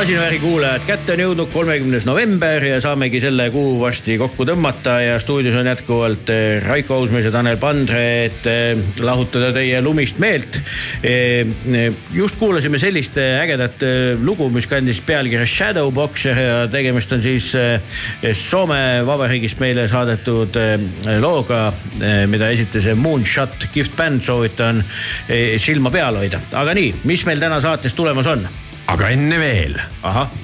head Masinavääri kuulajad, kätte on jõudnud kolmekümnes november ja saamegi selle kuu varsti kokku tõmmata ja stuudios on jätkuvalt eh, Raiko Uusmees ja Tanel Pandre, et eh, lahutada teie lumist meelt. just kuulasime sellist eh, ägedat eh, lugu, mis kandis pealkirja Shadowboxer ja tegemist on siis eh, Soome Vabariigist meile saadetud eh, looga, mida esitas Moonshot Gift Band, soovitan eh, silma peal hoida, aga nii, mis meil täna saates tulemas on? Aga enne veel.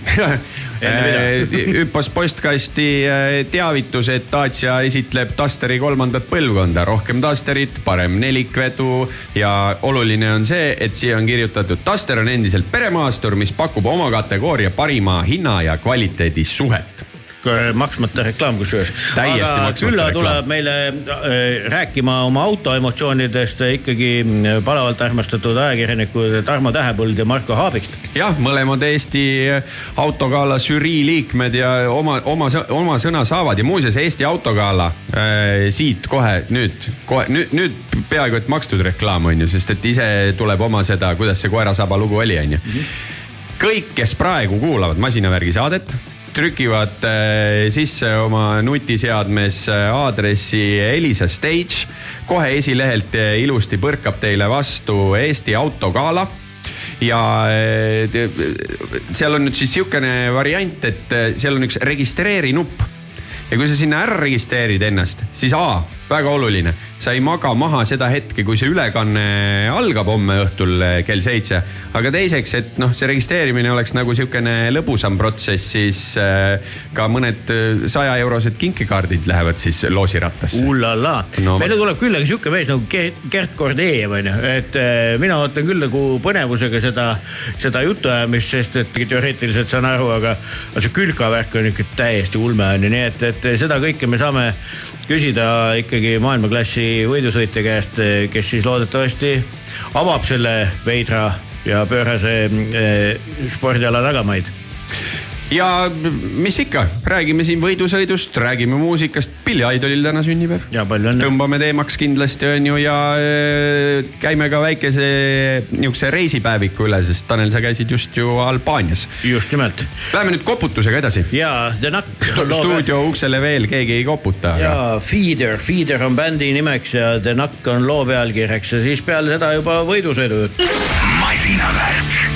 mida? hüppas postkasti äh, teavitus, et Dacia esitleb Dusteri kolmandat põlvkonda, rohkem Dusterit, parem nelikvedu ja oluline on see, et siia on kirjutatud, Duster on endiselt peremaastur, mis pakub oma kategooria parima hinna ja kvaliteedi suhet maksmata reklaam kusjuures. Täiesti aga maksmata reklaam. tuleb meile äh, rääkima oma autoemotsioonidest ikkagi mm, palavalt armastatud ajakirjanikud Tarmo Tähepõld ja Marko Haabikt. jah, mõlemad Eesti autogala žürii liikmed ja oma, oma, oma sõna saavad ja muuseas Eesti autogala äh, siit kohe nüüd, kohe nüüd, nüüd peaaegu et makstud reklaam on ju, sest et ise tuleb oma seda, kuidas see koerasaba lugu oli, on ju. kõik, kes praegu kuulavad masinavärgi saadet trükivad äh, sisse oma nutiseadmes äh, aadressi Elisa Stage. kohe esilehelt äh, ilusti põrkab teile vastu Eesti autogala ja seal on nüüd siis sihukene variant, et seal on üks registreeri nupp. ja kui sa sinna ära registreerid ennast, siis A, väga oluline, sa ei maga maha seda hetke, kui see ülekanne algab homme õhtul äh, kell seitse. aga teiseks, et noh, see registreerimine oleks nagu sihukene lõbusam protsess, siis äh, ka mõned saja eurosed kinkekaardid lähevad siis loosirattasse. Ullala. No meile tuleb küll aga sihuke mees nagu Gert, Gert Kordejev onju, et mina ootan küll nagu põnevusega seda, seda jutuajamist, sest et teoreetiliselt saan aru, aga see külkavärk on ikka täiesti ulme onju, nii et, et seda kõike me saame küsida ikkagi maailmaklassi võidusõitja käest, kes siis loodetavasti avab selle veidra ja pöörase äh, spordiala tagamaid ja mis ikka, räägime siin võidusõidust, räägime muusikast. Billy Idolil täna sünnipäev. ja palju õnne. tõmbame teemaks kindlasti on ju ja äh, käime ka väikese niisuguse reisipäeviku üle, sest Tanel, sa käisid just ju Albaanias. just nimelt Läheme nüüd koputusega edasi. ja The Knock Stu. stuudio uksele veel keegi ei koputa. ja Feeder, Feeder on bändi nimeks ja The Knock on loo pealkirjaks ja siis peale seda juba võidusõidujutt. masinavärk.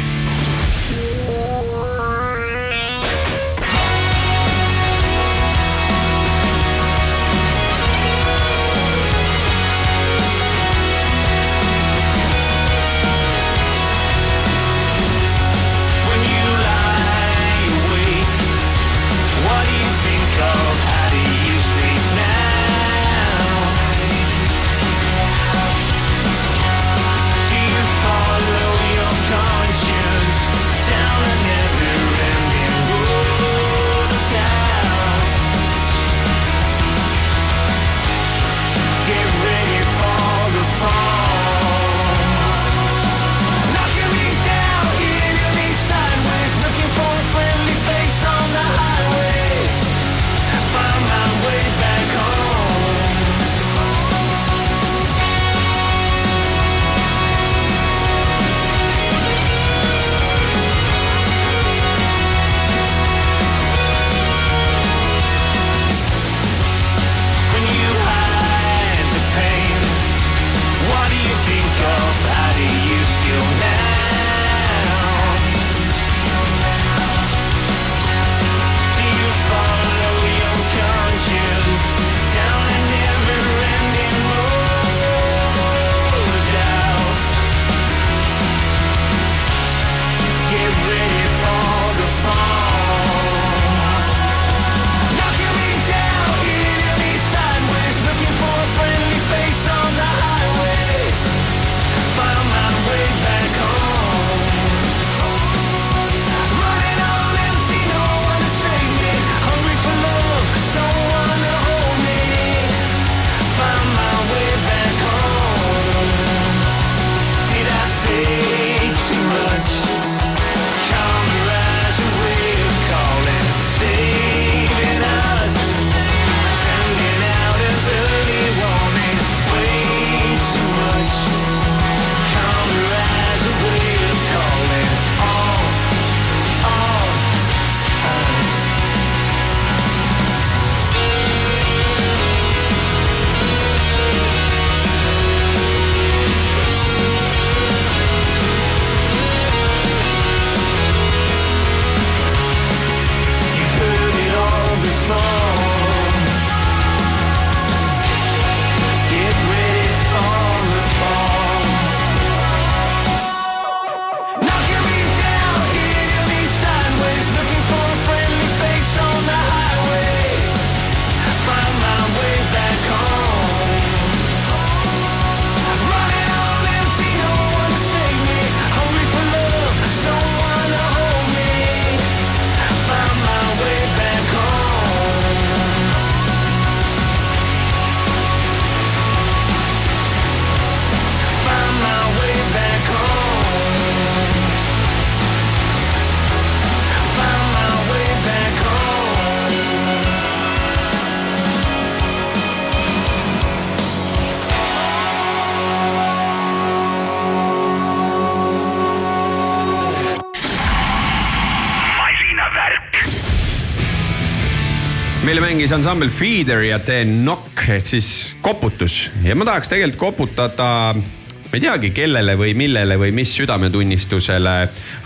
Ansambel Feeder ja The Knock ehk siis koputus ja ma tahaks tegelikult koputada ma ei teagi, kellele või millele või mis südametunnistusele,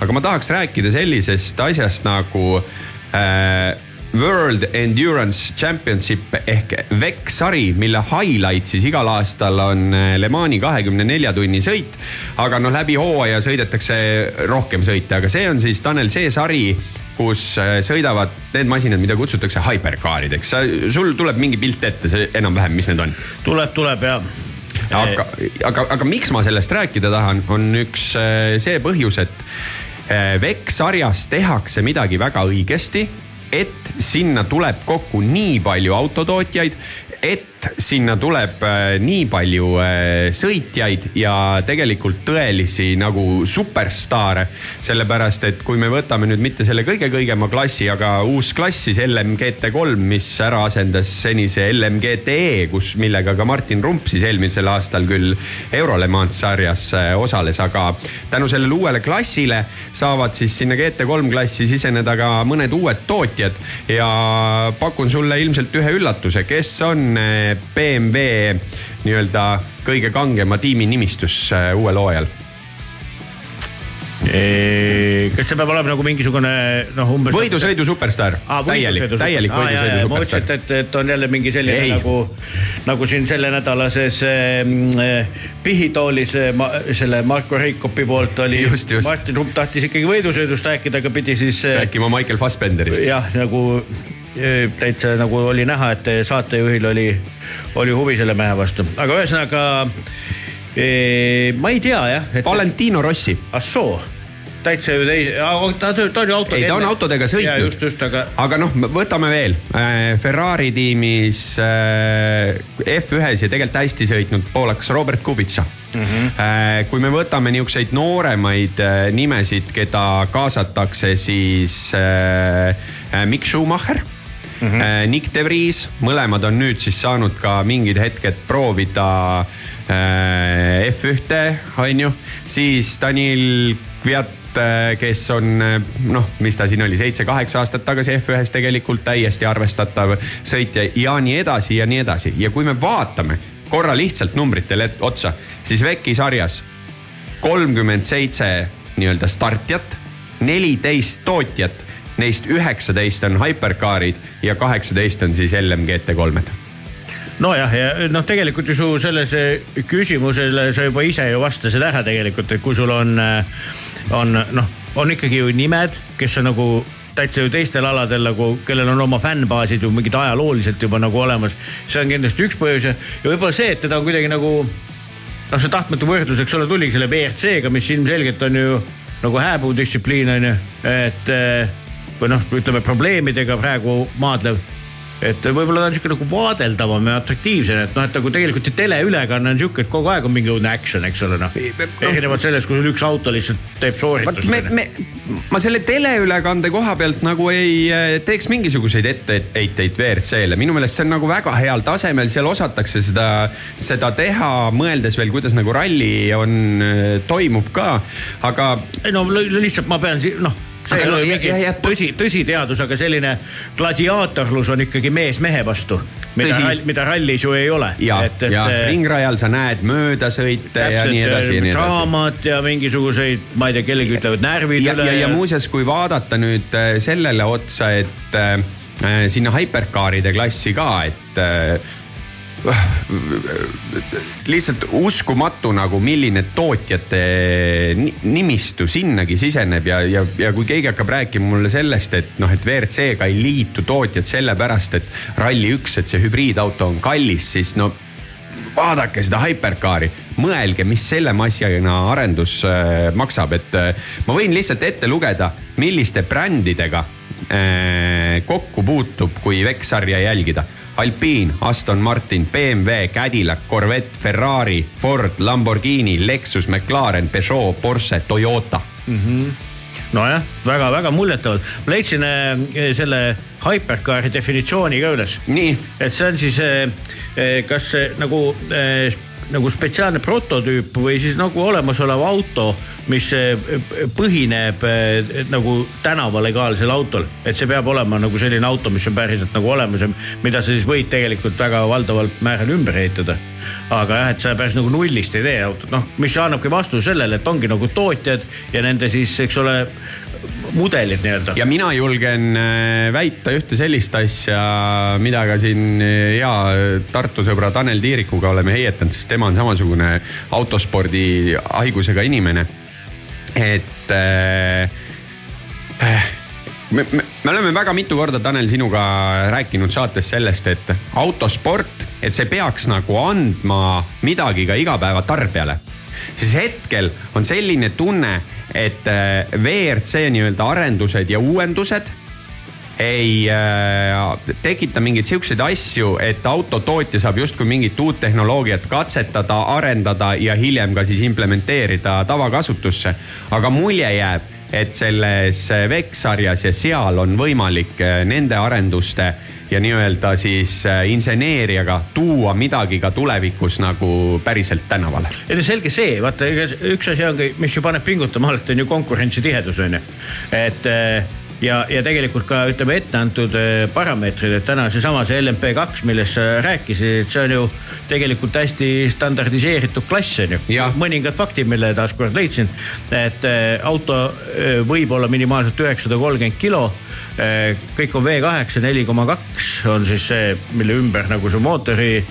aga ma tahaks rääkida sellisest asjast nagu äh, World Endurance Championship ehk VEC sari, mille highlight siis igal aastal on äh, Le Mani kahekümne nelja tunni sõit. aga noh, läbi hooaja sõidetakse rohkem sõite, aga see on siis Tanel see sari kus äh, sõidavad need masinad, mida kutsutakse hypercaarideks. sa, sul tuleb mingi pilt ette, see enam-vähem, mis need on? tuleb, tuleb ja. aga, aga, aga miks ma sellest rääkida tahan, on üks äh, see põhjus, et VEC sarjas tehakse midagi väga õigesti et sinna tuleb kokku nii palju autotootjaid, et sinna tuleb äh, nii palju äh, sõitjaid ja tegelikult tõelisi nagu superstaare. sellepärast, et kui me võtame nüüd mitte selle kõige-kõigema klassi, aga uus klass siis LMGT3, mis ära asendas senise LMGTE, kus, millega ka Martin Rump siis eelmisel aastal küll Eurolemans sarjas äh, osales, aga tänu sellele uuele klassile saavad siis sinna GT3 klassi siseneda ka mõned uued tootjad. Ja pakun sulle ilmselt ühe üllatuse, kes on BMW nii-öelda kõige kangema tiimi nimistus äh, uuel hooajal kas see peab olema nagu mingisugune noh, umbes. võidusõidu superstaar ah,, täielik, täielik võidusõidu superstaar. ma mõtlesin, et, et on jälle mingi selline Ei. nagu, nagu siin sellenädalases äh, Pihitoolis ma, selle Marko Reikopi poolt oli. Martin Rump tahtis ikkagi võidusõidust rääkida, aga pidi siis. rääkima Michael Fassbenderist. jah, nagu täitsa nagu oli näha, et saatejuhil oli, oli huvi selle mehe vastu, aga ühesõnaga ma ei tea jah et.... Valentino Rossi. ah soo täitsa ju teise, ta, ta on ju autodega. ei, ta on autodega sõitnud. just, just, aga. aga noh, võtame veel Ferrari tiimis äh, F1-s ja tegelikult hästi sõitnud poolaks Robert Kubica mm. -hmm. kui me võtame niisuguseid nooremaid nimesid, keda kaasatakse, siis Mikk Schumacher mm. -hmm. Nick De Vries, mõlemad on nüüd siis saanud ka mingid hetked proovida äh, F1-e, on ju. siis Daniel Kviat äh, kes on noh, mis ta siin oli, seitse-kaheksa aastat tagasi F1-s tegelikult täiesti arvestatav sõitja ja nii edasi ja nii edasi. ja kui me vaatame korra lihtsalt numbritele otsa, siis VEC-i sarjas kolmkümmend seitse nii-öelda startjat, neliteist tootjat Neist üheksateist on hypercarid ja kaheksateist on siis LMGT3-d nojah, ja noh, tegelikult ju su selles küsimusele sa juba ise ju vastasid ära tegelikult, et kui sul on, on noh, on ikkagi ju nimed, kes on nagu täitsa ju teistel aladel nagu, kellel on oma fännbaasid ju mingid ajalooliselt juba nagu olemas. see on kindlasti üks põhjus ja, ja võib-olla see, et teda on kuidagi nagu noh, see tahtmatu võrdlus, eks ole, tuligi selle WRC-ga, mis ilmselgelt on ju nagu hääbudistsipliin on ju, et või noh, ütleme probleemidega praegu maadlev et võib-olla ta on sihuke nagu vaadeldavam ja atraktiivsem, et noh, et nagu tegelikult ju teleülekanne on sihuke, et kogu aeg on mingi õudne action, eks ole noh no.. erinevalt sellest, kui sul üks auto lihtsalt teeb sooritust. me, me, ma selle teleülekande koha pealt nagu ei eh, teeks mingisuguseid etteheiteid WRC-le, minu meelest see on nagu väga heal tasemel, seal osatakse seda, seda teha, mõeldes veel, kuidas nagu ralli on, eh, toimub ka, aga. ei no lihtsalt ma pean siin noh see ei no, ole mingi ja, tõsi, tõsiteadus, aga selline gladiaatorlus on ikkagi mees mehe vastu. mida, mida rallis ju ei ole. ja, ja eh, ringrajal sa näed möödasõite ja nii edasi ja nii edasi. draamat ja mingisuguseid, ma ei tea, kellegi ütlevad närvid ja, üle. ja, ja, ja muuseas, kui vaadata nüüd eh, sellele otsa, et äh, sinna hypercar'ide klassi ka, et äh, lihtsalt uskumatu nagu, milline tootjate nimistu sinnagi siseneb ja, ja, ja kui keegi hakkab rääkima mulle sellest, et noh, et WRC-ga ei liitu tootjad sellepärast, et Rally1, et see hübriidauto on kallis, siis no vaadake seda Hypercari, mõelge, mis selle massina arendus äh, maksab, et äh, ma võin lihtsalt ette lugeda, milliste brändidega äh, kokku puutub, kui VEC-sarja jälgida Alpine, Aston Martin, BMW, Cadillac, Corvette, Ferrari, Ford, Lamborghini, Lexus, McLaren, Peugeot, Porsche, Toyota mm. -hmm nojah, väga-väga muljetavalt. ma leidsin äh, selle hypercar'i definitsiooni ka üles. nii. et see on siis äh, äh kas nagu äh, nagu spetsiaalne prototüüp või siis nagu olemasolev auto, mis eh, põhineb eh, nagu tänavalegaalsel autol. et see peab olema nagu selline auto, mis on päriselt nagu olemas ja mida sa siis võid tegelikult väga valdavalt määral ümber ehitada. aga jah, et sa päris nagu nullist ei tee autot, noh, mis annabki vastuse sellele, et ongi nagu tootjad ja nende siis, eks ole mudelid nii-öelda. ja mina julgen äh, väita ühte sellist asja, mida ka siin äh, hea Tartu sõbra Tanel Tiirikuga oleme heietanud, sest tema on samasugune autospordi haigusega inimene. et äh, äh, me, me, me oleme väga mitu korda, Tanel, sinuga rääkinud saates sellest, et autosport, et see peaks nagu andma midagi ka igapäevatarbijale siis hetkel on selline tunne, et äh, WRC nii-öelda arendused ja uuendused ei äh, tekita mingeid siukseid asju, et autotootja saab justkui mingit uut tehnoloogiat katsetada, arendada ja hiljem ka siis implementeerida tavakasutusse. aga mulje jääb, et selles VEX sarjas ja seal on võimalik äh, nende arenduste ja nii-öelda siis äh, inseneeriaga tuua midagi ka tulevikus nagu päriselt tänavale. ei no selge see, vaata, üks asi ongi, mis ju paneb pingutama alati on ju konkurentsi tihedus on ju, et äh, ja, ja tegelikult ka ütleme ette antud äh, parameetrid, et täna seesama see LMP kaks, millest sa rääkisid, see on ju tegelikult hästi standardiseeritud klass on ju. mõningad faktid, mille taaskord leidsin, et auto võib olla minimaalselt üheksasada kolmkümmend kilo kõik on V8 neli koma kaks on siis see, mille ümber nagu su mootori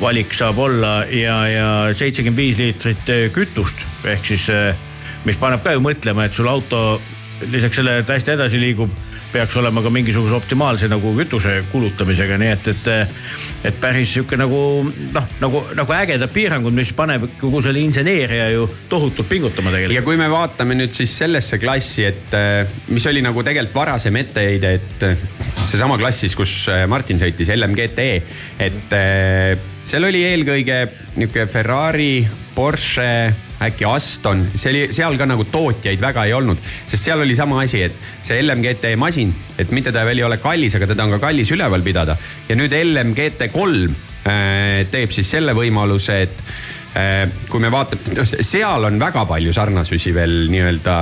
valik saab olla ja, ja seitsekümmend viis liitrit kütust ehk siis, mis paneb ka ju mõtlema, et sul auto lisaks sellele, et hästi edasi liigub peaks olema ka mingisuguse optimaalse nagu kütuse kulutamisega, nii et, et, et päris sihuke nagu noh, nagu, nagu ägedad piirangud, mis paneb kogu selle inseneeria ju tohutult pingutama tegelikult. ja kui me vaatame nüüd siis sellesse klassi, et mis oli nagu tegelikult varasem etteheide, et seesama klass siis, kus Martin sõitis LMGT, et seal oli eelkõige nihuke Ferrari, Porsche äkki Aston, see oli, seal ka nagu tootjaid väga ei olnud, sest seal oli sama asi, et see LMGT masin, et mitte ta veel ei ole kallis, aga teda on ka kallis üleval pidada. ja nüüd LMGT kolm äh, teeb siis selle võimaluse, et äh, kui me vaatame, noh seal on väga palju sarnasusi veel nii-öelda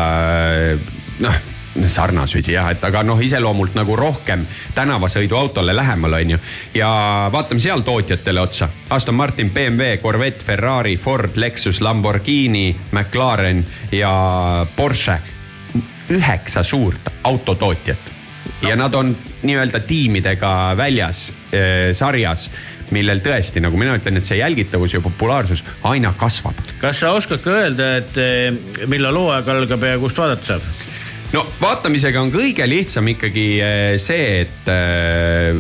äh, noh sarnasusi jah, et aga noh, iseloomult nagu rohkem tänavasõiduautole lähemal, on ju. ja vaatame seal tootjatele otsa. Aston Martin, BMW, Corvette, Ferrari, Ford, Lexus, Lamborghini, McLaren ja Porsche. üheksa suurt autotootjat ja nad on nii-öelda tiimidega väljas äh, sarjas millel tõesti, nagu mina ütlen, et see jälgitavus ja populaarsus aina kasvab. kas sa oskad ka öelda, et eh, millal hooaeg algab ja kust vaadata saab? No vaatamisega on kõige lihtsam ikkagi eh, see, et eh,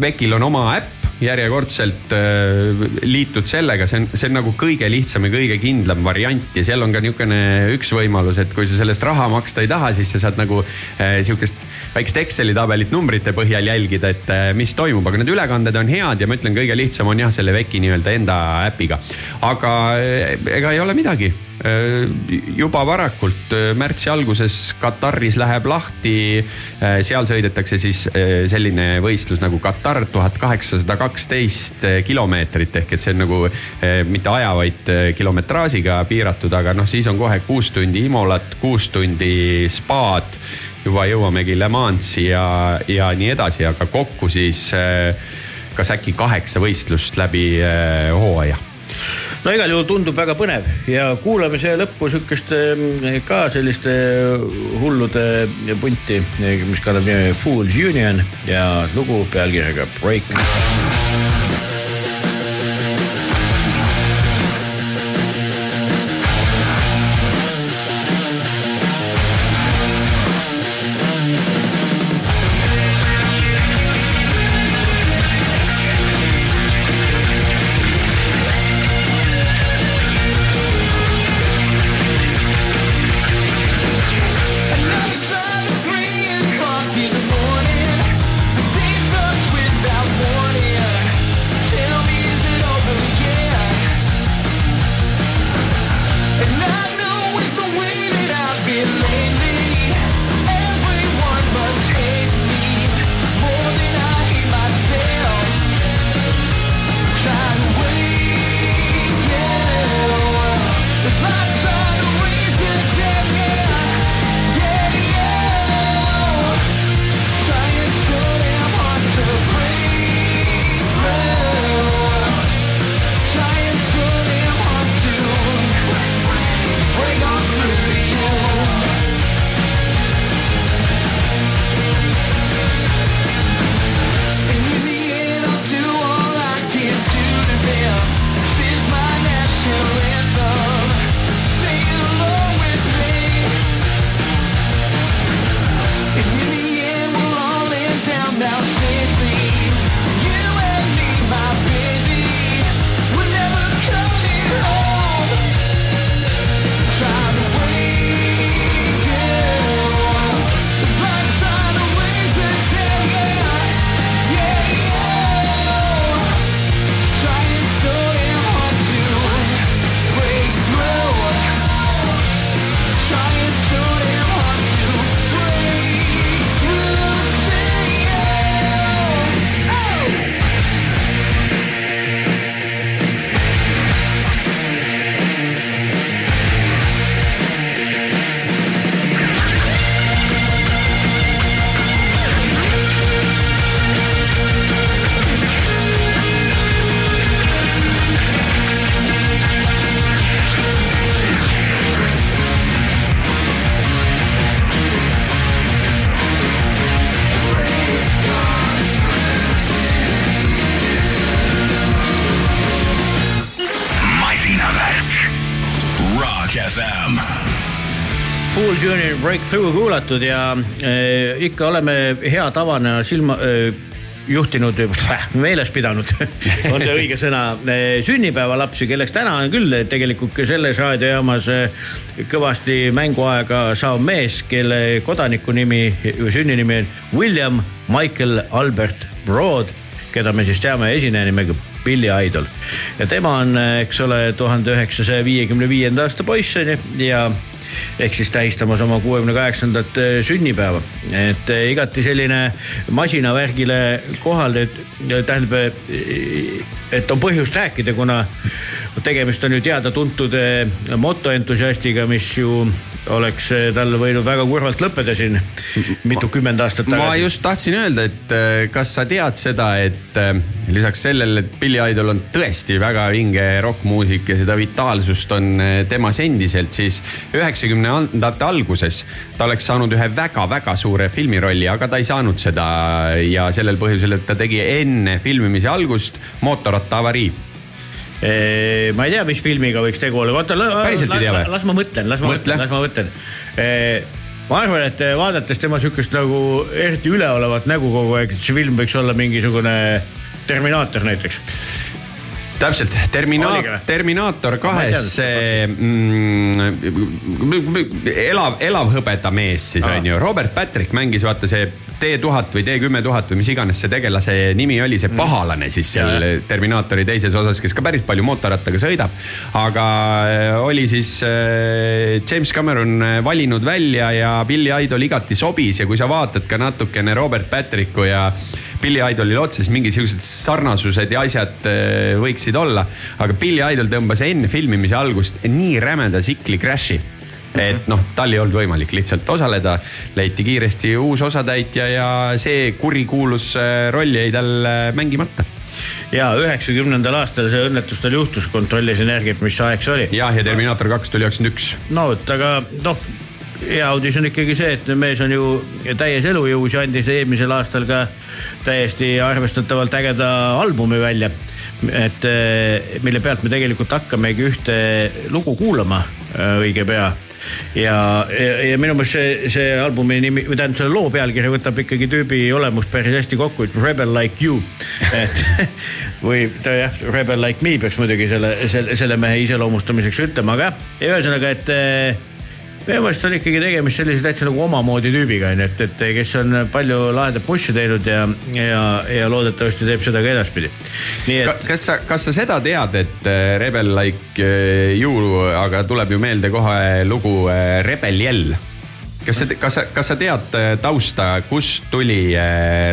VEC-il on oma äpp järjekordselt äh, liitud sellega, see on, see on nagu kõige lihtsam ja kõige kindlam variant ja seal on ka niisugune üks võimalus, et kui sa sellest raha maksta ei taha, siis sa saad nagu äh, sihukest väikest Exceli tabelit numbrite põhjal jälgida, et äh, mis toimub, aga need ülekanded on head ja ma ütlen, kõige lihtsam on jah, selle VEC-i nii-öelda enda äpiga. aga äh, ega ei ole midagi. Äh, juba varakult äh, märtsi alguses Kataris läheb lahti. Äh, seal sõidetakse siis selline võistlus nagu Katar tuhat kaheksasada kaksteist kilomeetrit ehk et see on nagu mitte aja, vaid kilometraažiga piiratud, aga noh, siis on kohe kuus tundi Imolat, kuus tundi spaad. juba jõuamegi Le Mansi ja, ja nii edasi, aga kokku siis kas äkki kaheksa võistlust läbi hooaja no igal juhul tundub väga põnev ja kuulame siia lõppu sihukest eh, ka selliste hullude punti, mis kannab nime Fools Union ja lugu pealkirjaga Break. Soul Journey Breakthrough kuulatud ja äh, ikka oleme hea tavana silma äh, juhtinud meeles pidanud on see õige sõna äh,, sünnipäevalapsi, kelleks täna on küll tegelikult selles raadiojaamas kõvasti mänguaega saav mees, kelle kodaniku nimi sünninimi on William Michael Albert Broad, keda me siis teame esineja nimega Billy Idol. ja tema on, eks ole, tuhande üheksasaja viiekümne viienda aasta poiss on ju ja ehk siis tähistamas oma kuuekümne kaheksandat sünnipäeva. et äh, igati selline masinavärgile kohal, et tähendab, et on põhjust rääkida, kuna tegemist on ju teada-tuntud motoentusiastiga, mis ju oleks tal võinud väga kurvalt lõppeda siin mitukümmend aastat tagasi. ma just tahtsin öelda, et kas sa tead seda, et lisaks sellele, et Billy Idol on tõesti väga vinge rokkmuusik ja seda vitaalsust on temas endiselt, siis üheksakümnendate alguses ta oleks saanud ühe väga-väga suure filmirolli, aga ta ei saanud seda ja sellel põhjusel, et ta tegi enne filmimise algust mootorrattaavarii ma ei tea, mis filmiga võiks tegu olla, oota. päriselt ei tea või? las ma mõtlen, las ma mõtlen, las ma mõtlen. ma arvan, et vaadates tema sihukest nagu eriti üleolevat nägu kogu aeg, et see film võiks olla mingisugune Terminaator näiteks. Täpselt, Termina-, Terminaator kahes see mm, elav, elav hõbedamees siis on ju, Robert Patrick mängis vaata see T1000 või T10 tuhat või mis iganes see tegelase nimi oli, see pahalane siis seal ja, Terminaatori teises osas, kes ka päris palju mootorrattaga sõidab. aga äh, oli siis äh, James Cameron äh, valinud välja ja Billy Idol igati sobis ja kui sa vaatad ka natukene Robert Patricku ja Billy Idolil otsa, siis mingisugused sarnasused ja asjad võiksid olla. aga Billy Idol tõmbas enne filmimise algust nii rämeda tsikli crash'i et noh, tal ei olnud võimalik lihtsalt osaleda, leiti kiiresti uus osatäitja ja see kurikuulus äh, roll jäi tal äh, mängimata ja üheksakümnendal aastal see õnnetus tal juhtus, kontrollis energiat, mis aeg see oli. jah, ja Terminaator kaks tuli üheksakümmend üks. no vot, aga noh hea uudis on ikkagi see, et mees on ju täies elujõus ja andis eelmisel aastal ka täiesti arvestatavalt ägeda albumi välja. et äh, mille pealt me tegelikult hakkamegi ühte lugu kuulama õige pea ja, ja, ja minu meelest see, see albumi nimi või tähendab selle loo pealkiri võtab ikkagi tüübi olemust päris hästi kokku, et Rebel like you. et või ta jah, Rebel like me peaks muidugi selle, selle, selle mehe iseloomustamiseks ütlema, aga jah, ühesõnaga, et minu meelest on ikkagi tegemist sellise täitsa nagu omamoodi tüübiga onju, et, et kes on palju lahedat bussi teinud ja, ja, ja loodetavasti teeb seda ka edaspidi. nii et. kas sa, kas sa seda tead, et äh, Rebel Like äh, You, aga tuleb ju meelde kohe lugu äh, Rebel Yell kas sa, kas sa, kas sa tead tausta, kust tuli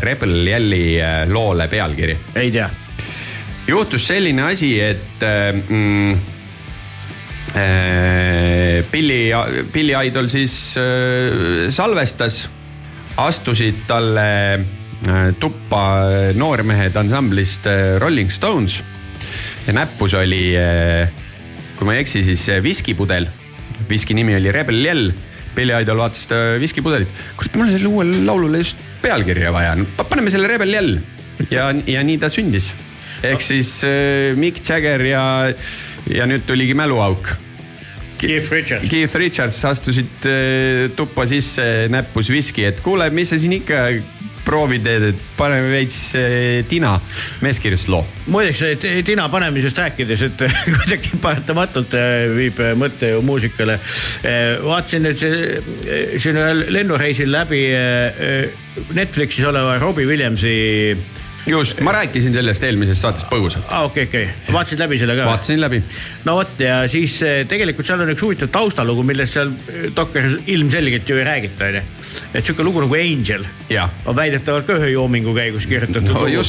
Rebel Yelli loole pealkiri? ei tea. juhtus selline asi, et mm, Äh, Billy, Billy Idol siis äh, salvestas, astusid talle äh, tuppa noormehed ansamblist Rolling Stones. ja näppus oli, kui ma ei eksi, siis viskipudel. viski nimi oli Rebel Yell. Billy Idol vaatas seda viskipudelit, kurat, mul on sellele uuele laulule just pealkirja vaja, paneme selle Rebel Yell. ja, ja nii ta sündis. ehk siis Mick Jagger ja ja nüüd tuligi mäluauk. Keith Richards. Keith Richards astusid äh, tuppa sisse, näppus viski, et kuule, mis sa siin ikka proovi teed, et paneme veits äh, tina. mees kirjutas loo. muideks tina panemisest rääkides, et kuidagi paratamatult äh, viib mõte ju muusikale. vaatasin nüüd siin ühel lennureisil läbi Netflixis oleva Robbie Williamsi just, ma rääkisin sellest eelmises saates põgusalt. aa ah,, okei okay,, okei okay., vaatasid läbi selle ka? vaatasin läbi. no vot ja siis eh, tegelikult seal on üks huvitav taustalugu, millest seal eh, doktoris ilmselgelt ju ei räägita, onju. et sihuke lugu nagu Angel on väidetavalt ka ühe joomingu käigus kirjutatud no, lugu.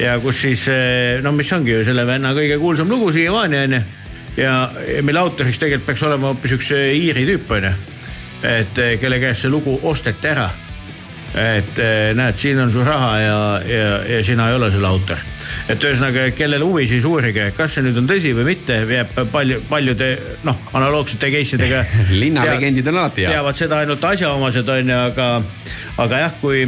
ja kus siis, eh, no mis ongi ju selle venna kõige kuulsam lugu siiamaani onju. ja mille autoriks tegelikult peaks olema hoopis üks Iiri tüüp onju. et kelle käest see lugu osteti ära et eh, näed, siin on su raha ja, ja, ja sina ei ole selle autor. et ühesõnaga, kellel huvi, siis uurige, kas see nüüd on tõsi või mitte, jääb palju, paljude noh, analoogsete case idega linnalegendid on alati hea. teavad seda ainult asjaomased on ju, aga, aga jah, kui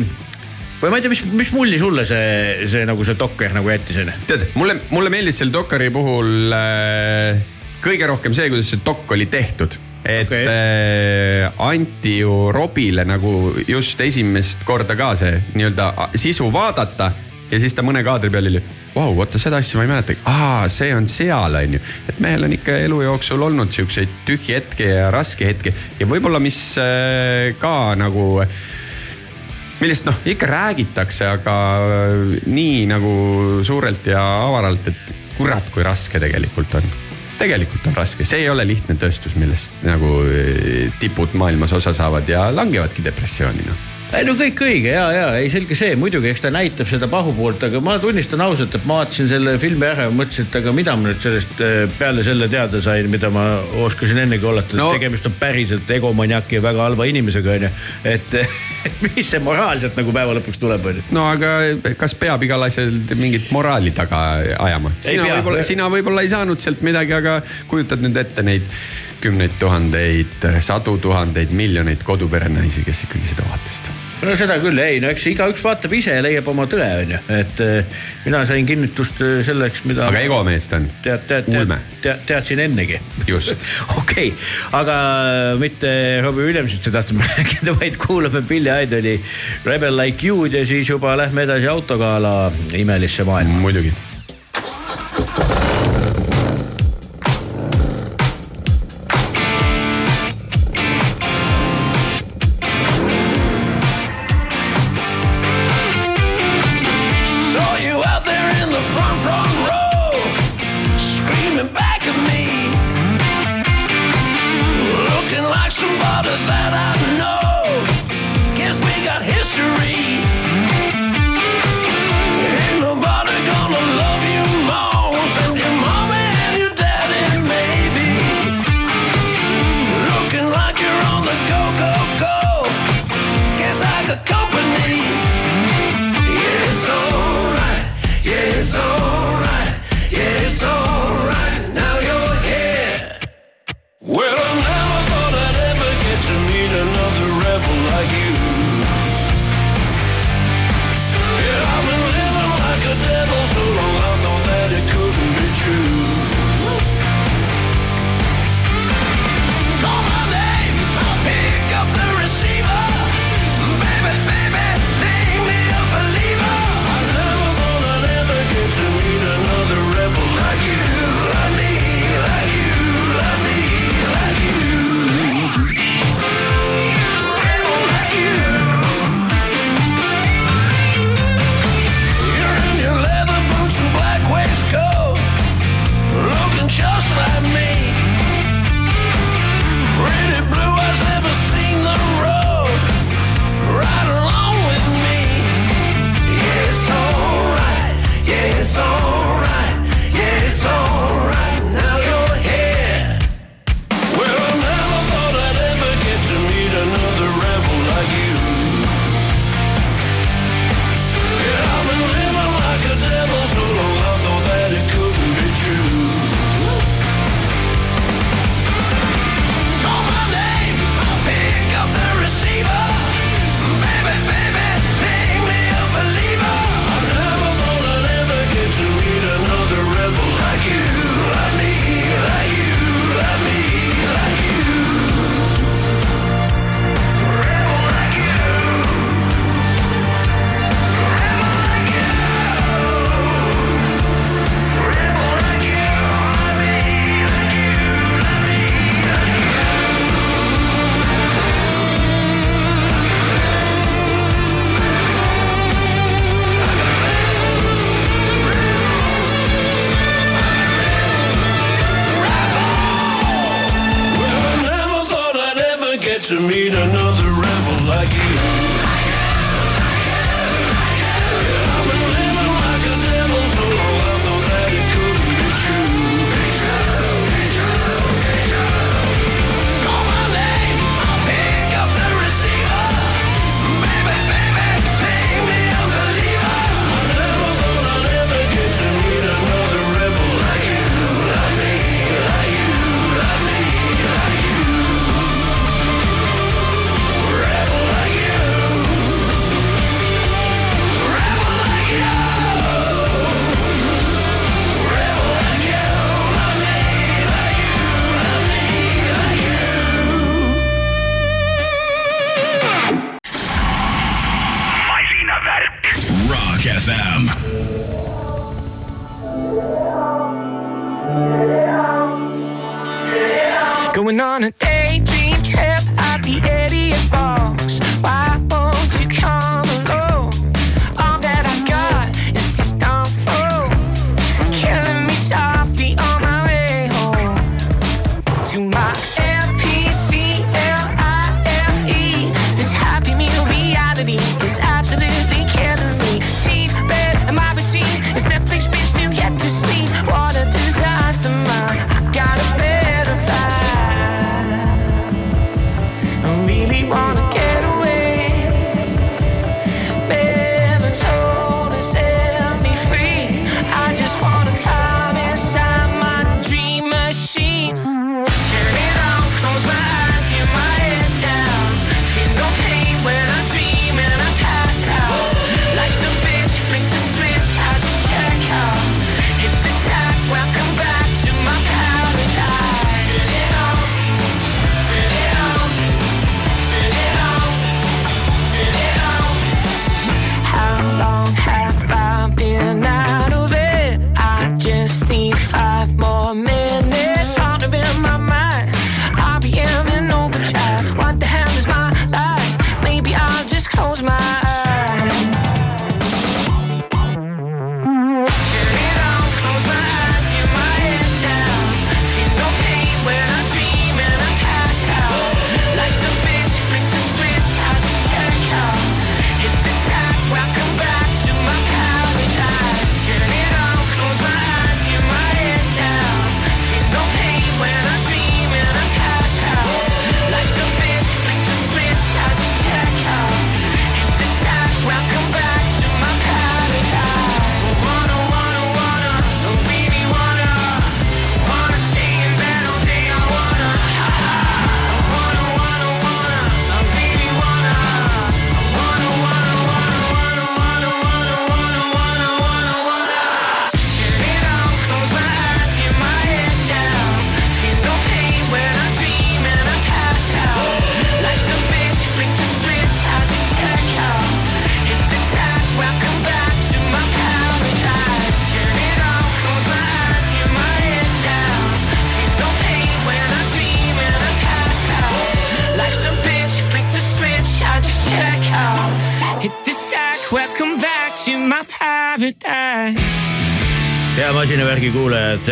või ma ei tea, mis, mis mulli sulle see, see nagu see dokker nagu jättis onju? tead, mulle, mulle meeldis selle dokkari puhul äh, kõige rohkem see, kuidas see dokk oli tehtud et okay. anti ju Robile nagu just esimest korda ka see nii-öelda sisu vaadata ja siis ta mõne kaadri peal oli, vau, oota seda asja ma ei mäletagi, aa, see on seal, on ju. et mehel on ikka elu jooksul olnud siukseid tühje hetki ja raske hetki ja võib-olla, mis äh, ka nagu millest noh, ikka räägitakse, aga äh, nii nagu suurelt ja avaralt, et kurat, kui raske tegelikult on. Tegelikult on raske, see ei ole lihtne tööstus, millest nagu äh, tipud maailmas osa saavad ja langevadki depressiooni noh ei no kõik õige ja, ja ei selge see, muidugi, eks ta näitab seda pahupoolt, aga ma tunnistan ausalt, et ma vaatasin selle filmi ära ja mõtlesin, et aga mida ma nüüd sellest eh, peale selle teada sain, mida ma oskasin ennegi oletada no. Tegemist on päriselt egomaniaki ja väga halva inimesega onju. et, mis see moraalselt nagu päeva lõpuks tuleb onju. no aga kas peab igal asjal mingit moraali taga ajama? sina võib-olla, sina võib-olla ei saanud sealt midagi, aga kujutad nüüd ette neid kümneid tuhandeid, sadu tuhandeid, miljoneid koduperenaisi, kes ikkagi seda vaatasid. no seda küll, ei no eks igaüks vaatab ise ja leiab oma tõe onju, et eh, mina sain kinnitust eh, selleks, mida. aga egomeest on tead, tead, tead tead, teadsin ennegi. Just. okei okay., aga mitte Robbie Williamsist ei tahtnud rääkida, vaid kuulame Billy Idoli Rebel Like You'd ja siis juba lähme edasi autogala imelisse maailma. muidugi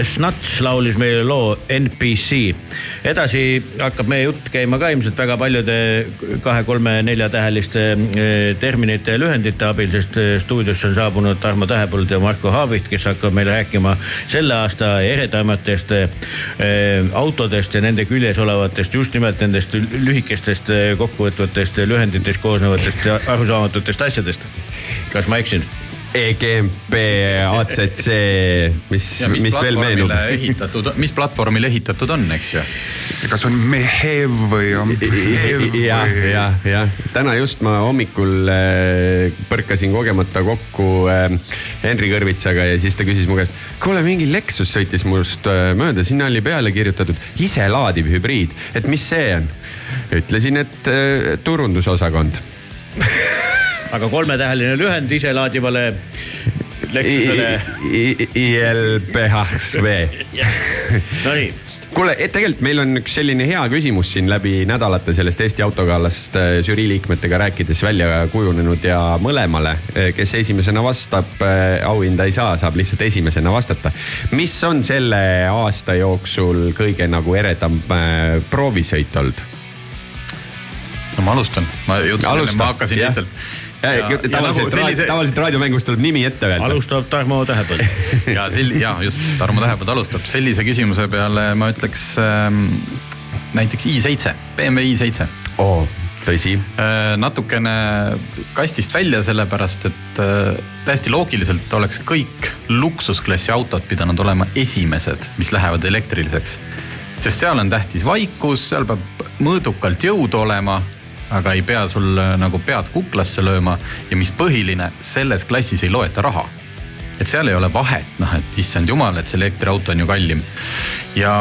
The Snuts laulis meile loo NPC. edasi hakkab meie jutt käima ka ilmselt väga paljude kahe-kolme-neljatäheliste eh, terminite ja lühendite abil, sest eh, stuudiosse on saabunud Tarmo Tähepõld ja Marko Haaviht, kes hakkavad meile rääkima selle aasta eredamatest eh, autodest ja nende küljes olevatest, just nimelt nendest lühikestest kokkuvõtvatest lühenditest koosnevatest arusaamatutest asjadest. kas ma eksin? EGMP, ACC, mis, mis veel meenub? ehitatud, mis platvormile ehitatud on, eks ju? kas on Mehev või on jah, või? jah, jah, täna just ma hommikul äh, põrkasin kogemata kokku äh, Henri Kõrvitsaga ja siis ta küsis mu käest. kuule, mingi Lexus sõitis must äh, mööda, sinna oli peale kirjutatud iselaadiv hübriid, et mis see on? ütlesin, et turundusosakond aga kolmetäheline lühend iselaadivale Lexusele. ILPHV. Nonii, kuule, tegelikult meil on üks selline hea küsimus siin läbi nädalate sellest Eesti autokallast äh, žürii liikmetega rääkides välja kujunenud ja mõlemale, kes esimesena vastab, auhinda ei saa, saab lihtsalt esimesena vastata. mis on selle aasta jooksul kõige nagu eredam äh, proovisõit olnud? no ma alustan, ma jõudsin enne, ma hakkasin jah. lihtsalt. Tavaliselt nagu sellise..., tavaliselt raadiomängus tuleb nimi ette öelda. alustab Tarmo Tähepõld. ja sel-, ja just, Tarmo Tähepõld alustab sellise küsimuse peale ma ütleks ähm, näiteks i7, BMW i7 oo, tõsi. Äh, natukene kastist välja, sellepärast et äh, täiesti loogiliselt oleks kõik luksusklassi autod pidanud olema esimesed, mis lähevad elektriliseks. sest seal on tähtis vaikus, seal peab mõõdukalt jõud olema, aga ei pea sul äh, nagu pead kuklasse lööma ja mis põhiline, selles klassis ei loeta raha et seal ei ole vahet, noh, et issand jumal, et see elektriauto on ju kallim. ja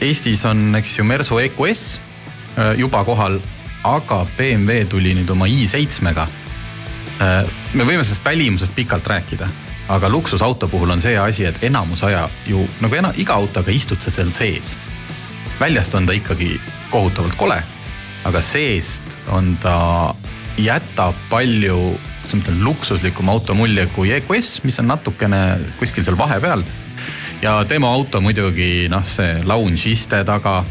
Eestis on, eks ju, Mersu EQS äh, juba kohal, aga BMW tuli nüüd oma i7-ga me võime sellest välimusest pikalt rääkida, aga luksusauto puhul on see asi, et enamus aja ju nagu ena, iga autoga istud sa seal sees. väljast on ta ikkagi kohutavalt kole, aga seest on ta, jätab palju, kuidas ma ütlen, luksuslikum auto mulje kui EQS, mis on natukene kuskil seal vahepeal. ja tema auto muidugi noh, see lounge iste taga.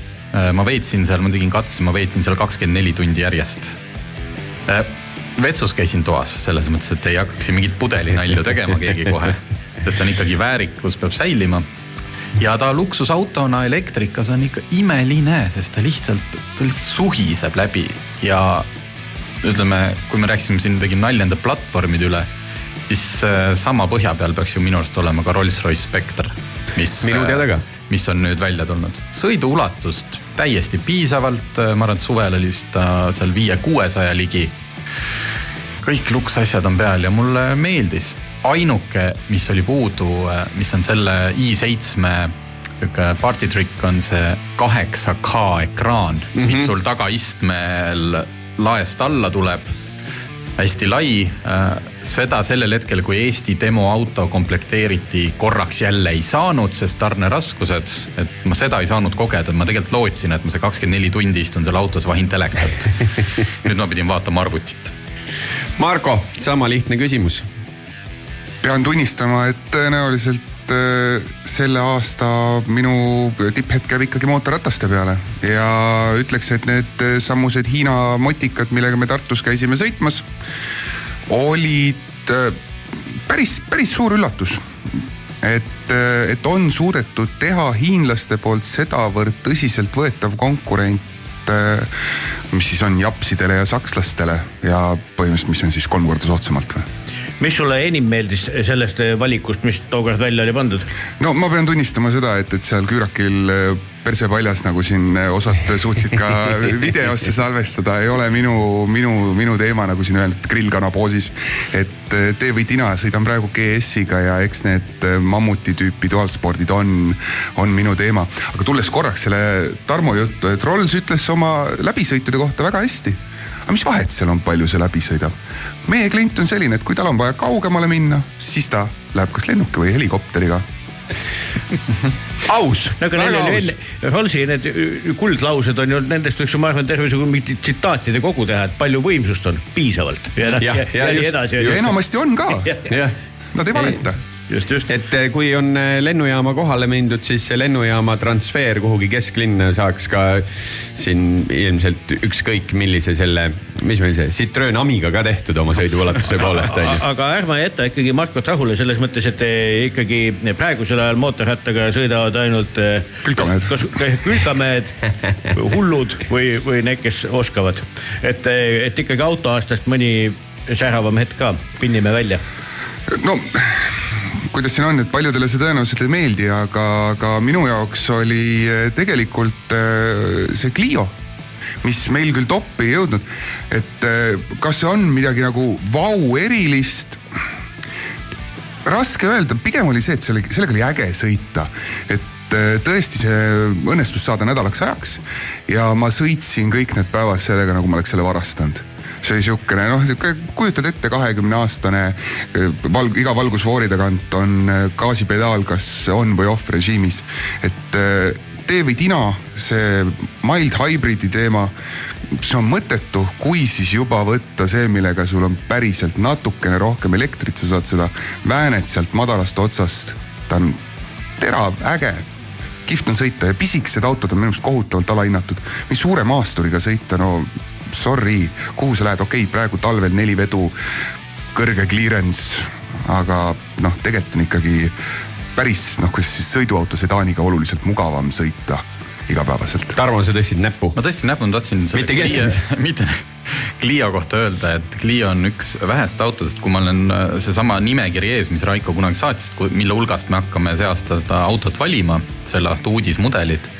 ma veetsin seal, ma tegin katse, ma veetsin seal kakskümmend neli tundi järjest Äh, vetsus käisin toas selles mõttes, et ei hakkaks siin mingit pudelinalju tegema keegi kohe. sest on ikkagi väärikus peab säilima. Ja ta luksusautona elektrikas on ikka imeline, sest ta lihtsalt, ta lihtsalt suhiseb läbi ja ütleme, kui me rääkisime siin, tegime nalja nende platvormide üle, siis äh, sama põhja peal peaks ju minu arust olema ka Rolls-Royce Spectre, mis. Minu teada ka. mis on nüüd välja tulnud. sõiduulatust täiesti piisavalt, ma arvan, et suvel oli vist ta seal viie-kuuesaja ligi. kõik luksasjad on peal ja mulle meeldis. Ainuke, mis oli puudu, mis on selle i7 sihuke party trick on see kaheksa K ekraan mm, -hmm. mis sul tagaistmel laest alla tuleb hästi lai. seda sellel hetkel, kui Eesti demoauto komplekteeriti, korraks jälle ei saanud, sest tarneraskused, et ma seda ei saanud kogeda, ma tegelikult lootsin, et ma see kakskümmend neli tundi istun seal autos, vahin telekat. nüüd ma pidin vaatama arvutit. Marko, sama lihtne küsimus. Pean tunnistama, et tõenäoliselt äh, selle aasta minu tipphetk jääb ikkagi mootorrataste peale ja ütleks, et need sammused Hiina motikad, millega me Tartus käisime sõitmas, olid äh, päris, päris suur üllatus. et, äh, et on suudetud teha hiinlaste poolt sedavõrd tõsiseltvõetav konkurent mis siis on japsidele ja sakslastele ja põhimõtteliselt, mis on siis kolm korda soodsamalt või? Mis sulle enim meeldis sellest valikust, mis tookord välja oli pandud? no ma pean tunnistama seda, et, et seal küürakil perse paljas, nagu siin osad suutsid ka videosse salvestada, ei ole minu, minu, minu teema, nagu siin öeldud, grillkana poosis. et tee või tina, sõidan praegu GS-iga ja eks need mammuti tüüpi dualspordid on, on minu teema. aga tulles korraks selle Tarmo juttu, et Rolls ütles oma läbisõitude kohta väga hästi aga mis vahet seal on, palju see läbi sõidab? meie klient on selline, et kui tal on vaja kaugemale minna, siis ta läheb kas lennuki või helikopteriga aus. no aga neil oli enne, Rollsi need kuldlaused on ju, nendest võiks ju ma arvan terve sugu mingit tsitaatide kogu teha, et palju võimsust on, piisavalt. ja, ja, ja, ja, ja nii edasi. ja enamasti on ka. Nad ei valeta just, just. et eh, kui on lennujaama kohale mindud, siis see lennujaama transfer kuhugi kesklinna saaks ka siin ilmselt ükskõik millise selle, mis meil see Citroen Amiga ka tehtud oma sõiduulatuse poolest on ju. aga ärme jäta ikkagi Markot rahule selles mõttes, et eh, ikkagi praegusel ajal mootorrattaga sõidavad ainult. külkamehed. kas külkamehed, hullud või, või need, kes oskavad. et, et ikkagi autoaastast mõni säravam hetk ka, pinnime välja. no kuidas siin on, et paljudele see tõenäoliselt ei meeldi, aga, aga minu jaoks oli tegelikult see Clio, mis meil küll toppi ei jõudnud. et kas see on midagi nagu vau erilist? raske öelda, pigem oli see, et selle, sellega oli äge sõita, et tõesti see õnnestus saada nädalaks ajaks ja ma sõitsin kõik need päevad sellega, nagu ma oleks selle varastanud see oli sihukene noh, sihuke kujutad ette, kahekümne aastane val, iga valgusfoori tagant on gaasipedaal, kas on või off režiimis. et tee või tina, see mild hybrid'i teema, see on mõttetu, kui siis juba võtta see, millega sul on päriselt natukene rohkem elektrit, sa saad seda väänet sealt madalast otsast. ta on terav, äge kihvt on sõita ja pisikesed autod on minu meelest kohutavalt alahinnatud. mis suure maasturiga sõita, no sorry, kuhu sa lähed, okei okay,, praegu talvel neli vedu, kõrge clearance, aga noh, tegelikult on ikkagi päris noh, kuidas siis sõiduauto sedaaniga oluliselt mugavam sõita igapäevaselt. Tarmo, sa tõstsid näppu. ma tõstsin näppu, ma tahtsin. mitte keskmise. mitte Clio kohta öelda, et Clio on üks vähestest autodest, kui ma olen seesama nimekiri ees, mis Raiko kunagi saatis, mille hulgast me hakkame see aasta seda autot valima, selle aasta uudismudelid.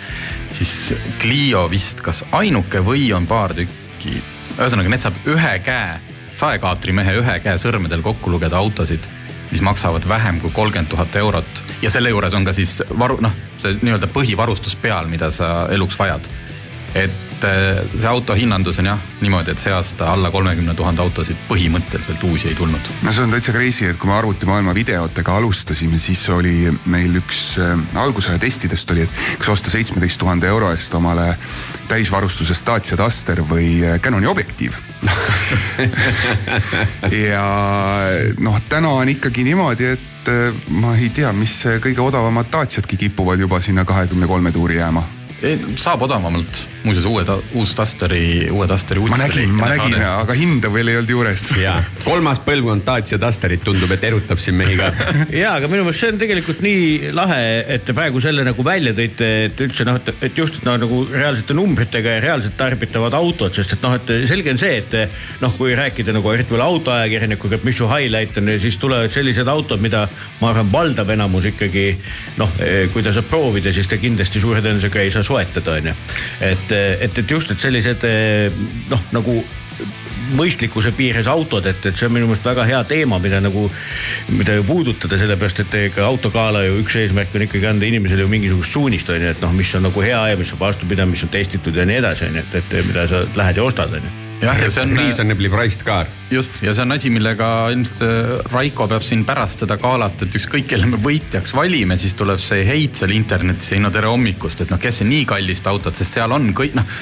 siis Clio vist kas ainuke või on paar tükki, ühesõnaga need saab ühe käe, saekaatrimehe ühe käe sõrmedel kokku lugeda autosid mis maksavad vähem kui kolmkümmend tuhat eurot ja selle juures on ka siis varu, noh, see nii-öelda põhivarustus peal, mida sa eluks vajad. et et äh, see auto hinnandus on jah niimoodi, et see aasta alla kolmekümne tuhande autosid põhimõtteliselt uusi ei tulnud. no see on täitsa crazy, et kui me arvutimaailma videotega alustasime, siis oli meil üks äh, algusaja testidest oli, et kas osta seitsmeteist tuhande euro eest omale täisvarustuses Dacia Duster või äh, Canoni objektiiv. ja noh, täna on ikkagi niimoodi, et äh, ma ei tea, mis kõige odavamad Daciadki kipuvad juba sinna kahekümne kolme tuuri jääma saab odavamalt, muuseas uue, uus Dusteri, uue Dusteri ma nägin, ma nägin, aga hinda veel ei olnud juures. ja kolmas põlvkond Dacia Dusterit tundub, et erutab siin mehi ka. ja, aga minu meelest see on tegelikult nii lahe, et te praegu selle nagu välja tõite, et üldse noh, et, et just, et noh, nagu reaalsete numbritega ja reaalselt tarbitavad autod, sest et noh, et selge on see, et noh, kui rääkida nagu eriti veel autoajakirjanikuga, et mis su highlight on, siis tulevad sellised autod, mida ma arvan, valdav enamus ikkagi noh, kui ta saab proovida, siis ta kindlasti suure tõenäosusega ei saa soetada, onju. et, et, et just, et sellised noh, nagu mõistlikkuse piires autod, et, et see on minu meelest väga hea teema, mida nagu, mida ju puudutada, sellepärast et ega autogala ju üks eesmärk on ikkagi anda inimesele ju mingisugust suunist on ju, et noh, mis on nagu hea ja mis on vastupidav, mis on testitud ja nii edasi, on ju, et, et mida sa lähed ja ostad, on ju jah, ja see on Reasonably priced car. just ja see on asi, millega ilmselt äh, Raiko peab siin pärast seda galat, et ükskõik kelle me võitjaks valime, siis tuleb see heit seal internetis, ei no tere hommikust, et noh, kes see nii kallist autot, sest seal on kõik noh.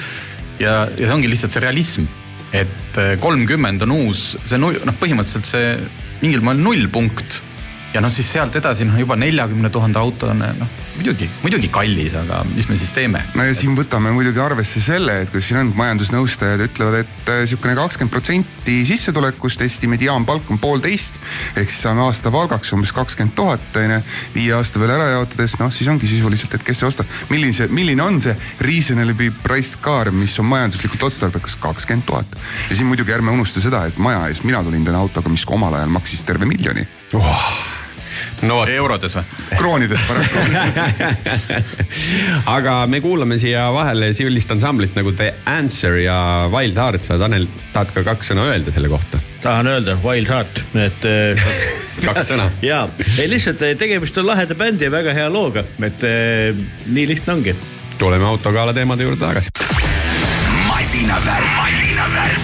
ja, ja see ongi lihtsalt see realism, et äh, kolmkümmend on uus, see noh, põhimõtteliselt see mingil moel nullpunkt. Ja noh, siis sealt edasi noh, juba neljakümne tuhande auto on noh, muidugi, muidugi kallis, aga mis me siis teeme? no ja siin võtame muidugi arvesse selle, et kui siin on majandusnõustajad ütlevad, et äh, sihukene kakskümmend protsenti sissetulekust, Eesti mediaanpalk on poolteist. ehk siis saame aastapalgaks umbes kakskümmend tuhat on ju, viie aasta peale ära jaotades, noh siis ongi sisuliselt, et kes see ostab. milline see, milline on see reasonably priced car, mis on majanduslikult otstarbekas, kakskümmend tuhat. ja siin muidugi ärme unusta seda, et maja ees mina tulin täna autoga, mis omal ajal maksis terve miljoni. No vot, eurodes või? kroonides paraku. aga me kuulame siia vahele sellist ansamblit nagu The Answer ja Wild Heart. sa, Tanel, tahad ka kaks sõna öelda selle kohta? tahan öelda Wild Heart, et äh, kaks sõna. ja ei lihtsalt eh, tegemist on laheda bändi ja väga hea looga, et eh, nii lihtne ongi tuleme autogala teemade juurde tagasi. masinavärk, masinavärk.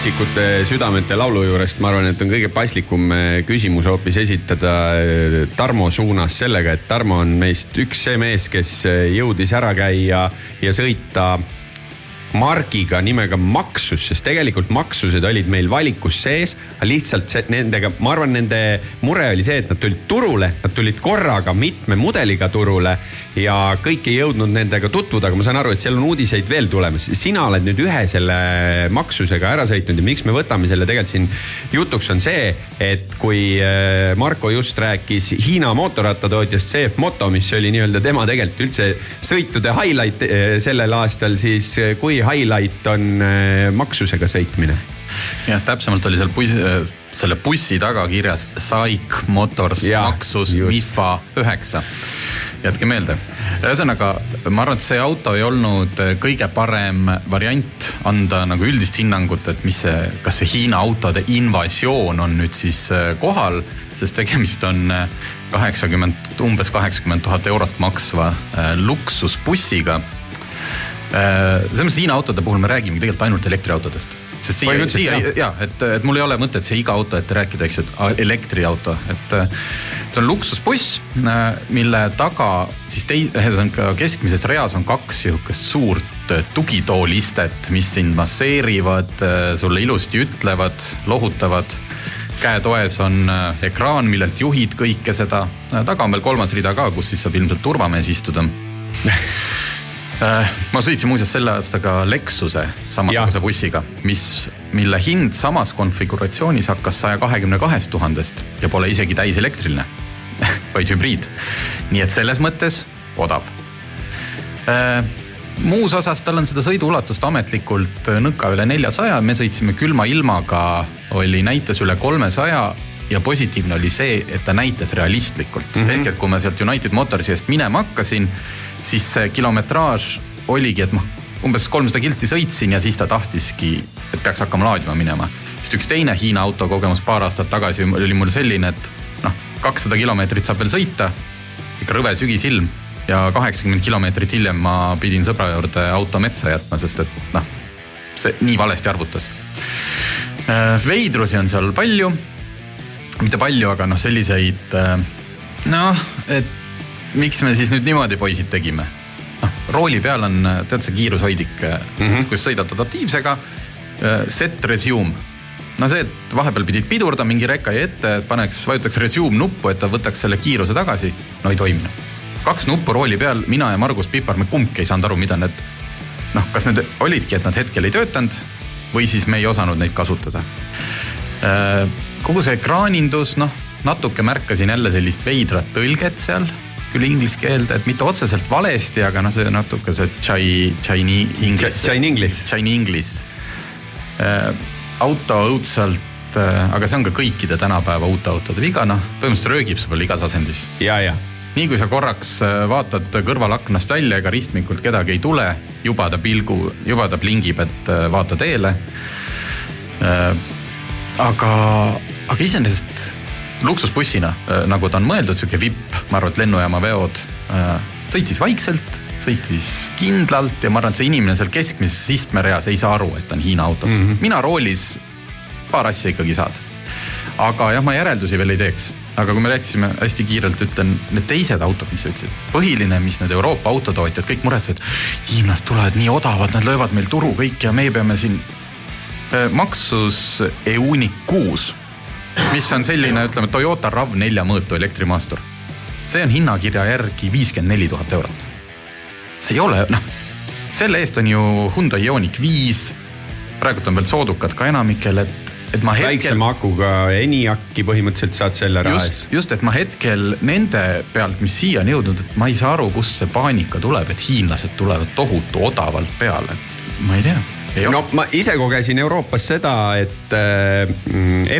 Metsikute südamete laulu juurest ma arvan, et on kõige paslikum eh, küsimus hoopis esitada eh, Tarmo suunas sellega, et Tarmo on meist üks see mees, kes eh, jõudis ära käia ja sõita margiga nimega Maksus, sest tegelikult Maksused olid meil valikus sees, lihtsalt see, nendega, ma arvan, nende mure oli see, et nad tulid turule, nad tulid korraga mitme mudeliga turule ja kõik ei jõudnud nendega tutvuda, aga ma saan aru, et seal on uudiseid veel tulemas. sina oled nüüd ühe selle Maksusega ära sõitnud ja miks me võtame selle tegelikult siin jutuks on see, et kui äh, Marko just rääkis Hiina mootorrattatootjast CF Moto, mis oli nii-öelda tema tegelikult üldse sõitude highlight äh, sellel aastal, siis äh, kui highlight on äh, maksusega sõitmine? jah, täpsemalt oli seal buss, selle bussi taga kirjas Saik Motors Jaa, Maxus just. Mifa üheksa. jätke meelde, ühesõnaga ma arvan, et see auto ei olnud kõige parem variant anda nagu üldist hinnangut, et mis see, kas see Hiina autode invasioon on nüüd siis äh, kohal, sest tegemist on äh, kaheksakümmend, umbes kaheksakümmend tuhat eurot maksva äh, luksusbussiga Äh, selles mõttes Hiina autode puhul me räägimegi tegelikult ainult elektriautodest. sest siia, siia ja et, et mul ei ole mõtet siia iga auto ette rääkida, eks ju, et aa, elektriauto, et äh, see on luksusbuss, mille taga siis tei-, ühesõnaga keskmises reas on kaks sihukest suurt äh, tugitoolistet, mis sind masseerivad, sulle ilusti ütlevad, lohutavad. Käetoes on äh, ekraan, millelt juhid kõike seda, taga on veel kolmas rida ka, kus siis saab ilmselt turvamees istuda. Äh, ma sõitsin muuseas selle aastaga Lexuse samasuguse bussiga, mis, mille hind samas konfiguratsioonis hakkas saja kahekümne kahest tuhandest ja pole isegi täiselektriline, vaid hübriid. nii et selles mõttes odav. muus osas tal on seda sõiduulatust ametlikult nõka üle neljasaja, me sõitsime külma ilmaga, oli näites üle kolmesaja ja positiivne oli see, et ta näitas realistlikult mm, -hmm. ehk et kui ma sealt United Motorsi eest minema hakkasin, siis see kilometraaž oligi, et noh, umbes kolmsada kilti sõitsin ja siis ta tahtiski, et peaks hakkama laadima minema. sest üks teine Hiina auto kogemus paar aastat tagasi oli mul selline, et noh, kakssada kilomeetrit saab veel sõita, ikka rõve sügisilm ja kaheksakümmend kilomeetrit hiljem ma pidin sõbra juurde auto metsa jätma, sest et noh, see nii valesti arvutas. veidrusi on seal palju, mitte palju, aga noh, selliseid äh, noh, et miks me siis nüüd niimoodi poisid tegime? noh, rooli peal on, tead see kiirushoidik mm, -hmm. kus sõidad adaptiivsega. Set resume, no see, et vahepeal pidid pidurdama, mingi reka jäi ette, paneks, vajutaks resume nuppu, et ta võtaks selle kiiruse tagasi. no ei toiminud. kaks nuppu rooli peal, mina ja Margus Pipar, me kumbki ei saanud aru, mida need noh, kas need olidki, et nad hetkel ei töötanud või siis me ei osanud neid kasutada. kogu see ekraanindus, noh, natuke märkasin jälle sellist veidrat tõlget seal, küll inglise keelde, et mitte otseselt valesti, aga noh, see natuke see Chai, Chinese English. Chine English. Chine English. auto õudselt, aga see on ka kõikide tänapäeva uute autode viga, noh, põhimõtteliselt röögib sul igas asendis ja, ja nii kui sa korraks äh, vaatad kõrvalaknast välja, ega ristmikult kedagi ei tule, juba ta pilgu, juba ta plingib, et äh, vaata teele. aga, aga iseenesest luksusbussina, nagu ta on mõeldud, sihuke vipp, ma arvan, et lennujaama veod äh, sõitis vaikselt, sõitis kindlalt ja ma arvan, et see inimene seal keskmises istmereas ei saa aru, et ta on Hiina autos mm. -hmm. mina roolis paar asja ikkagi saad. aga jah, ma järeldusi veel ei teeks, aga kui me rääkisime hästi kiirelt, ütlen need teised autod, mis sa ütlesid, põhiline, mis need Euroopa autotootjad kõik muretsesid, hiinlased tulevad nii odavad, nad löövad meil turu kõik ja meie peame siin. maksus EUNIC kuus, mis on selline, ütleme Toyota RAV4 mõõtu elektrimaastur. see on hinnakirja järgi viiskümmend neli tuhat eurot. see ei ole, noh, selle eest on ju Hyundai Ioniq viis. praegult on veel soodukad ka enamikel, et, et ma hetkel väiksema akuga ENIAC-i põhimõtteliselt saad selle raha eest,. just, et ma hetkel nende pealt, mis siia on jõudnud, et ma ei saa aru, kust see paanika tuleb, et hiinlased tulevad tohutu odavalt peale. ma ei tea. No ma ise kogesin Euroopas seda, et äh,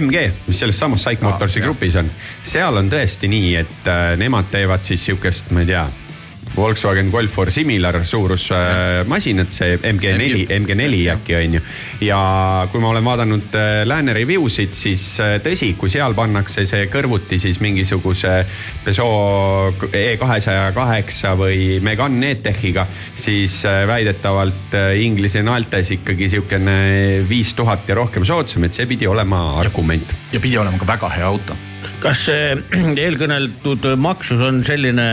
MG, mis selles samas Saik Motorsi grupis on, seal on tõesti nii, et äh, nemad teevad siis sihukest, ma ei tea, Volkswagen Golf or similar suurusmasinad, see MG4, MG4 äkki on ju. ja kui ma olen vaadanud äh, lääne review sid, siis äh, tõsi, kui seal pannakse see kõrvuti siis mingisuguse Peugeot E kahesaja kaheksa või Megane E-Techiga, siis äh, väidetavalt äh, Inglise naeltes ikkagi siukene viis tuhat ja rohkem soodsam, et see pidi olema argument. ja pidi olema ka väga hea auto. Kas see eelkõneldud maksus on selline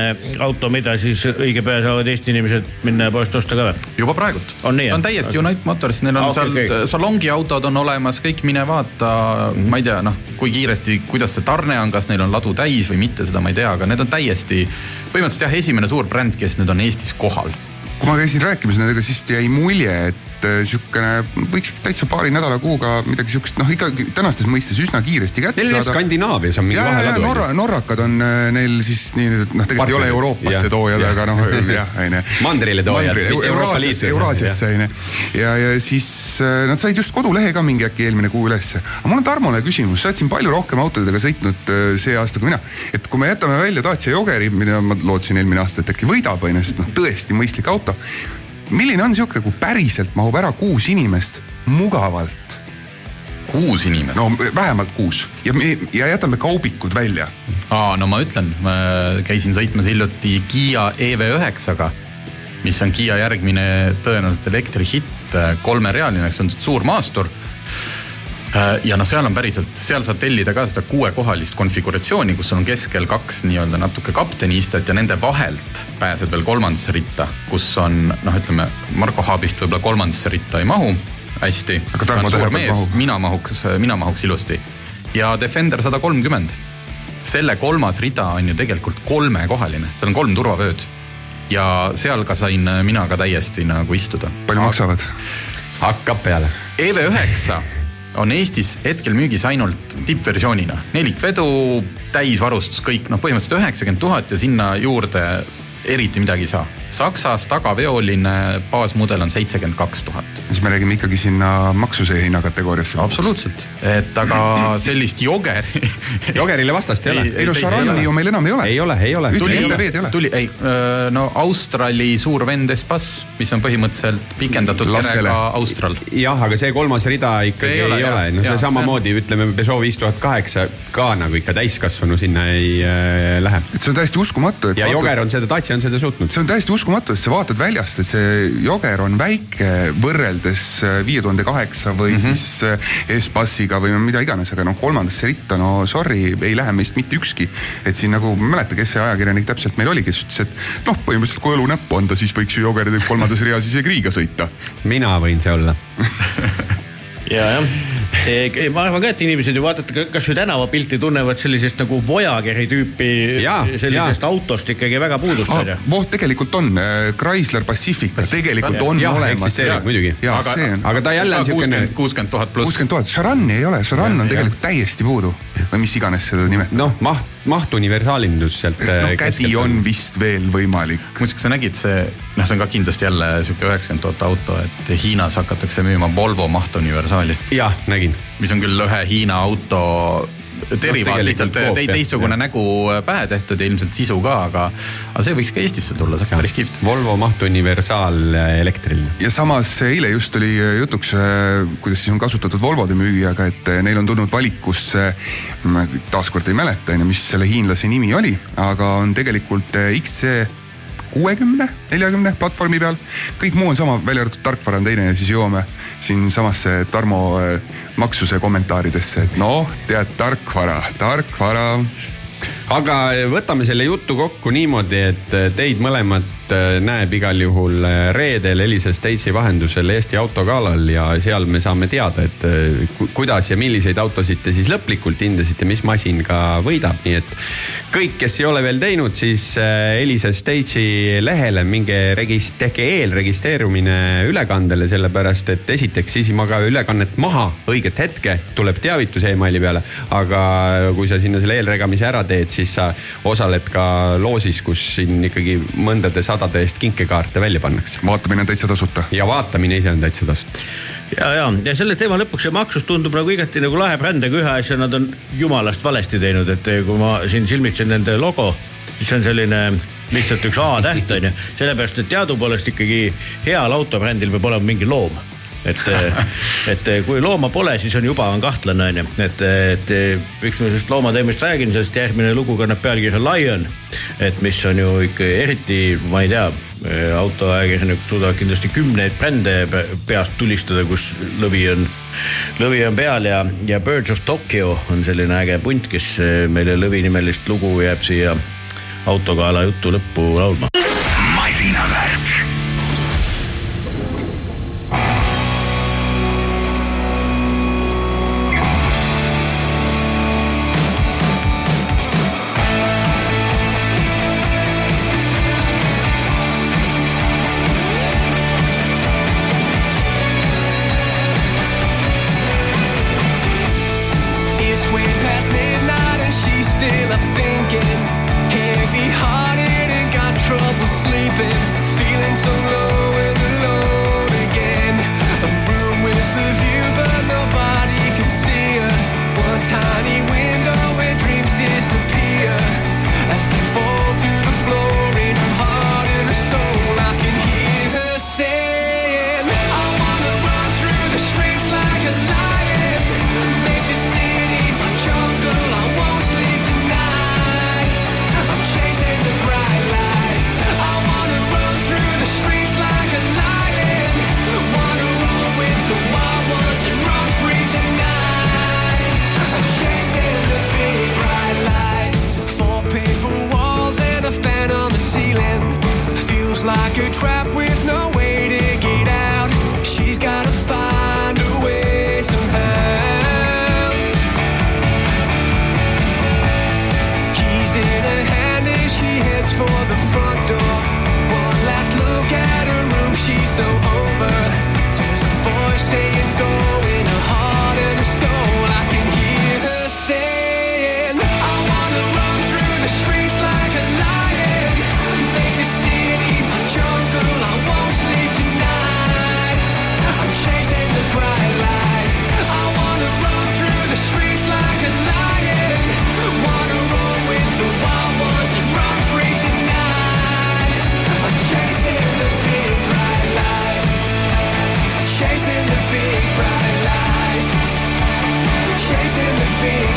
auto, mida siis õige pea saavad Eesti inimesed minna poest osta ka või? juba praegult. On nii, ta on jah? täiesti Okei. United Motors, neil on Ah, okay, seal okay. salongiautod on olemas, kõik mine vaata, ma ei tea, noh, kui kiiresti, kuidas see tarne on, kas neil on ladu täis või mitte, seda ma ei tea, aga need on täiesti, põhimõtteliselt jah, esimene suur bränd, kes nüüd on Eestis kohal. kui ma käisin rääkimas nendega, siis jäi mulje, et äh, siukene võiks täitsa paari nädala kuuga midagi siukest, noh ikkagi tänastes mõistes üsna kiiresti kätte Neil saada. Skandinaavias on mingi vaheladu. Norra, norrakad on äh, neil siis nii, noh, tegelikult ei ole Euroopasse toojad, aga noh, jah, onju. Mandrile toojad, mitte Euroopa Liitu. Euraasiasse onju. ja, ja siis äh, nad said just kodulehe ka mingi äkki eelmine kuu ülesse. aga mul on Tarmole küsimus, sa oled siin palju rohkem autodega sõitnud see aasta kui mina. et kui me jätame välja Dacia Jogeri, mida ma lootsin eelmine aasta, et äkki võidab onju, sest noh, tõesti mõistlik auto milline on sihuke, kui päriselt mahub ära kuus inimest mugavalt? kuus inimest no vähemalt kuus ja, ja jätame kaubikud välja. aa, no ma ütlen, ma käisin sõitmas hiljuti Kiia EV9-ga, mis on Kiia järgmine tõenäoliselt elektrihitt, kolmerealine, see on suur maastur. Ja noh, seal on päriselt, seal saad tellida ka seda kuuekohalist konfiguratsiooni, kus on keskel kaks nii-öelda natuke kapteni istet ja nende vahelt pääsed veel kolmandasse ritta, kus on noh, ütleme Marko Haabicht võib-olla kolmandasse ritta ei mahu hästi. Aga Tarmo Tähepõld mees mahub., mina mahuks, mina mahuks ilusti ja Defender sada kolmkümmend selle kolmas rida on ju tegelikult kolmekohaline, seal on kolm turvavööd. ja seal ka sain mina ka täiesti nagu istuda. palju maksavad? hakkab peale. EV9 on Eestis hetkel müügis ainult tippversioonina, nelikvedu, täisvarustus, kõik noh, põhimõtteliselt üheksakümmend tuhat ja sinna juurde eriti midagi ei saa. Saksas tagaveoline baasmudel on seitsekümmend kaks tuhat. Siis me räägime ikkagi sinna maksuse hinnakategooriasse. absoluutselt, et aga sellist jogeri. Jogerile vastast ei ole. ei no Charani ju meil enam ei ole. ei ole, ei ole. Ole. tuli, ei, no Australi suur vend Espas, mis on põhimõtteliselt pikendatud kerega Austral. jah, aga see kolmas rida ikkagi See ei ei ole, ole, no see samamoodi ütleme Peugeot viis tuhat kaheksa ka nagu ikka täiskasvanu sinna ei äh, lähe. et see on täiesti uskumatu, et ja Joger on seda, Dacia on seda suutnud. see on täiesti uskumatu, et sa vaatad väljast, et see Joger on väike võrreldes viie tuhande kaheksa või mm -hmm. siis äh, S-Passiga või mida iganes, aga noh, kolmandasse ritta, no sorry, ei lähe meist mitte ükski. et siin nagu, ma ei mäleta, kes see ajakirjanik täpselt meil oli, kes ütles, et noh, põhimõtteliselt kui õlunäppu anda, siis võiks ju Joger kolmandas reas isegi Riiga sõita. mina võin see olla. ja, jah, ma arvan ka, et inimesed ju vaadata kasvõi tänavapilti tunnevad sellisest nagu Voyageri tüüpi Jaa, sellisest jaa. autost ikkagi väga puudust Ah, voh, tegelikult on äh, Chrysler Pacifica, tegelikult on Jah, olemas. muidugi. ja see on aga ta jälle on siukene, kuuskümmend tuhat pluss. kuuskümmend tuhat, Charani ei ole, Charan on tegelikult täiesti puudu või mis iganes seda nimetada. noh, maht, mahtuniversaalindus sealt. noh, kädi on. vist veel võimalik. muideks, kas sa nägid see, noh, see on ka kindlasti jälle sihuke üheksakümmend tuhat auto, et Hiinas hakatakse müüma Volvo mahtuniversaali, jah, nägin. mis on küll ühe Hiina auto derivaat tegelikult lihtsalt koopia, tei- teistsugune jah. nägu pähe tehtud ja ilmselt sisu ka, aga, aga see võiks ka Eestisse tulla, see on päris kihvt. Volvo mahtuniversaal elektriline. ja samas eile just oli jutuks, kuidas siis on kasutatud Volvode müügijaga, et neil on tulnud valikusse, ma taaskord ei mäleta, onju, mis selle hiinlase nimi oli, aga on tegelikult XC kuuekümne, neljakümne platvormi peal. kõik muu on sama, välja arvatud tarkvara on teine ja siis jõuame siinsamasse Tarmo eh, maksuse kommentaaridesse, et noh, tead tarkvara, tarkvara aga võtame selle jutu kokku niimoodi, et teid mõlemat äh, näeb igal juhul äh, reedel Elisa Statesi vahendusel Eesti autogalal ja seal me saame teada, et äh, ku- kuidas ja milliseid autosid te siis lõplikult hindasite, mis masin ka võidab, nii et kõik, kes ei ole veel teinud, siis äh, Elisa Statesi lehele minge regis-, tehke eelregistreerumine ülekandele, sellepärast et esiteks siis ei maga ülekannet maha õiget hetke, tuleb teavitus emaili peale, aga kui sa sinna selle eelregamise ära teed, siis sa osaled ka loosis, kus siin ikkagi mõndade sadade eest kinkekaarte välja pannakse. vaatamine on täitsa tasuta. ja vaatamine ise on täitsa tasuta ja, ja, ja selle teema lõpuks see maksus tundub nagu igati nagu lahe bränd, aga ühe asja nad on jumalast valesti teinud, et kui ma siin silmitsen nende logo, siis see on selline lihtsalt üks A täht on ju. sellepärast, et teadupoolest ikkagi heal autobrändil peab olema mingi loom et, eh, et eh, kui looma pole, siis on juba on kahtlane onju, et, eh, et miks ma sellest loomateemast räägin, sest järgmine lugu kannab pealkirja Lion. et mis on ju ikka eriti, ma ei tea, autoajakirjanikud suudavad kindlasti kümneid brände peast tulistada, kus lõvi on, lõvi on peal ja, ja Birds of Tokyo on selline äge punt, kes meile lõvinimelist lugu jääb siia autokaala jutu lõppu laulma. masinavärk still I'm thinking. Heavy hearted and got trouble sleeping. Feeling so low. trap with be.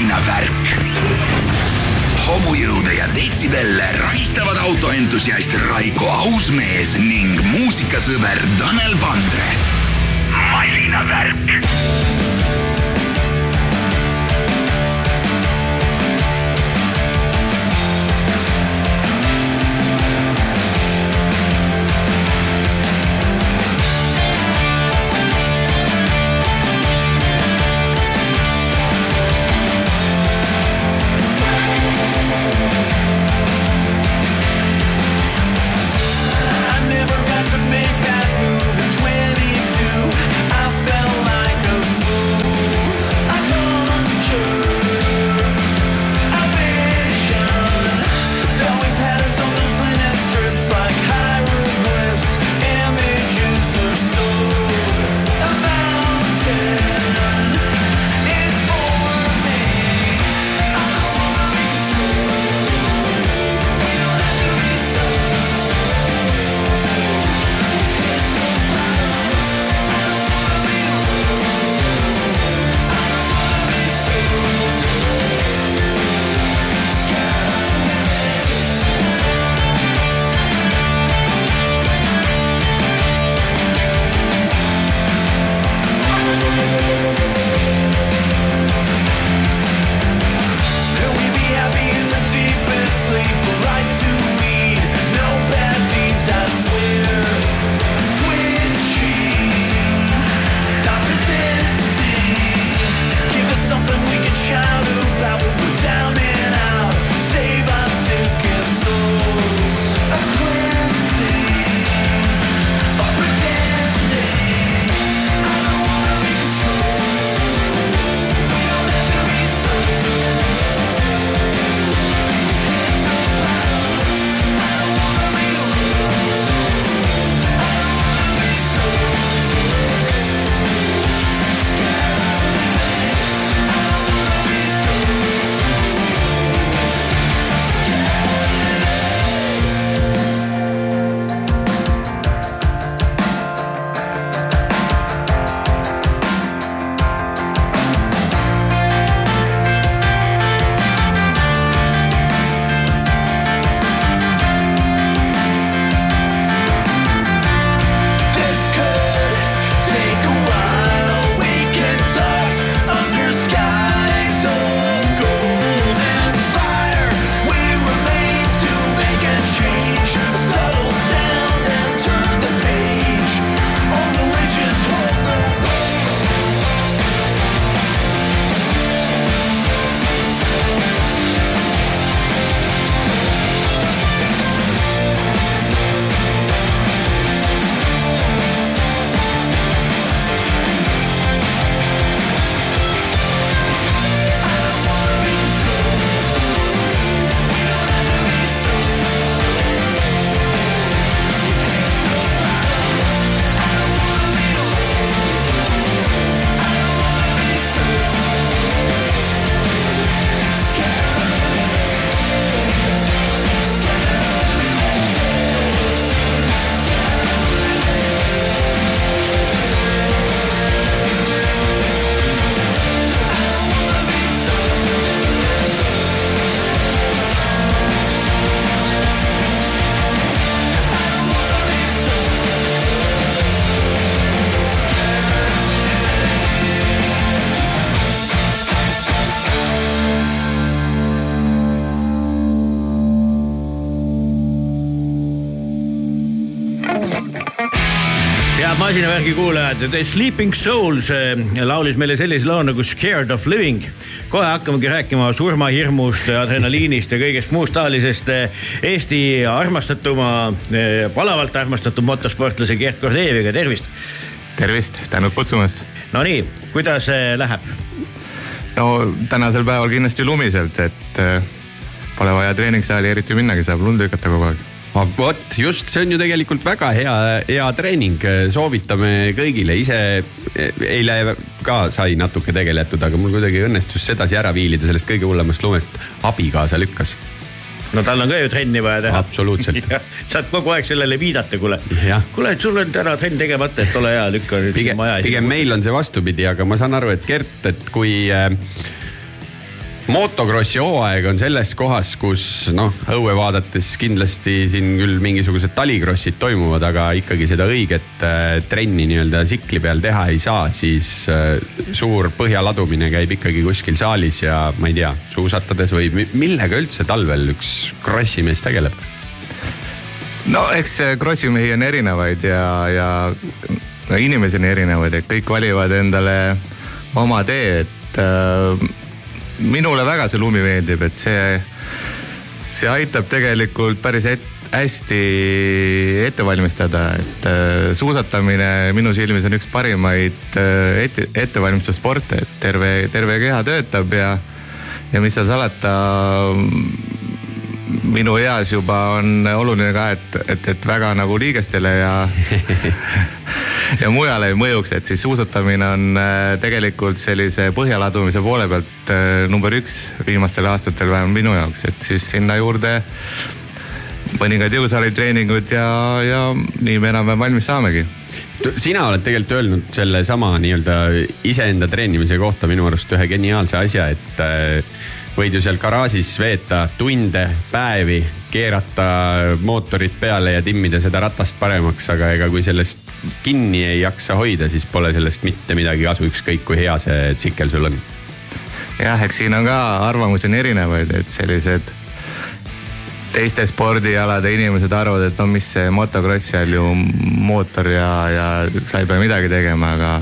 masinavärk. homujõude ja detsibelle rahistavad autoentusiast Raiko Ausmees ning muusikasõber Tanel Pandre. masinavärk The Sleeping Souls eh, laulis meile sellise loo nagu Scared of Living. kohe hakkamegi rääkima surmahirmust, adrenaliinist ja kõigest muust taolisest. Eesti armastatuma, palavalt armastatud motosportlase Gerd Kordeeviga, tervist. tervist, tänud kutsumast. Nonii, kuidas eh, läheb? no tänasel päeval kindlasti lumiselt, et pole vaja treeningsaali eriti minnagi, saab lund lükata kogu aeg. Aga vot just see on ju tegelikult väga hea, hea treening, soovitame kõigile, ise eile ka sai natuke tegeletud, aga mul kuidagi õnnestus sedasi ära viilida sellest kõige hullemast lumest. abikaasa lükkas, no tal on ka ju trenni vaja teha. absoluutselt. saad kogu aeg sellele viidata, kuule kuule, sul on täna trenn tegemata, et ole hea, lükka nüüd pigem, maja pigem meil on see vastupidi, aga ma saan aru, et Gert, et kui äh, motokrossi hooaeg on selles kohas, kus noh, õue vaadates kindlasti siin küll mingisugused talikrossid toimuvad, aga ikkagi seda õiget äh, trenni nii-öelda tsikli peal teha ei saa, siis äh, suur põhjaladumine käib ikkagi kuskil saalis ja ma ei tea, suusatades või mi- millega üldse talvel üks krossimees tegeleb? no eks krossimehi on erinevaid ja, ja no, inimesi on erinevaid, et kõik valivad endale oma tee, et äh, minule väga see lumi meeldib, et see, see aitab tegelikult päris et, hästi ette valmistada, et äh, suusatamine minu silmis on üks parimaid äh, ette, ettevalmistussporte, et terve, terve keha töötab ja, ja mis seal salata minu eas juba on oluline ka, et, et, et väga nagu liigestele ja ja mujale ei mõjuks, et siis suusatamine on äh, tegelikult sellise põhjaladumise poole pealt äh, number üks viimastel aastatel vähemalt minu jaoks, et siis sinna juurde mõningad jõusaalitreeningud ja, ja nii me enam-vähem valmis saamegi. Sina oled tegelikult öelnud sellesama nii-öelda iseenda treenimise kohta minu arust ühe geniaalse asja, et äh, võid ju seal garaažis veeta tunde, päevi, keerata mootorit peale ja timmida seda ratast paremaks, aga ega kui sellest kinni ei jaksa hoida, siis pole sellest mitte midagi kasu, ükskõik kui hea see tsikkel sul on. jah, eks siin on ka arvamusi on erinevaid, et sellised teiste spordialade inimesed arvavad, et no mis see motokross seal ju mootor ja, ja sa ei pea midagi tegema, aga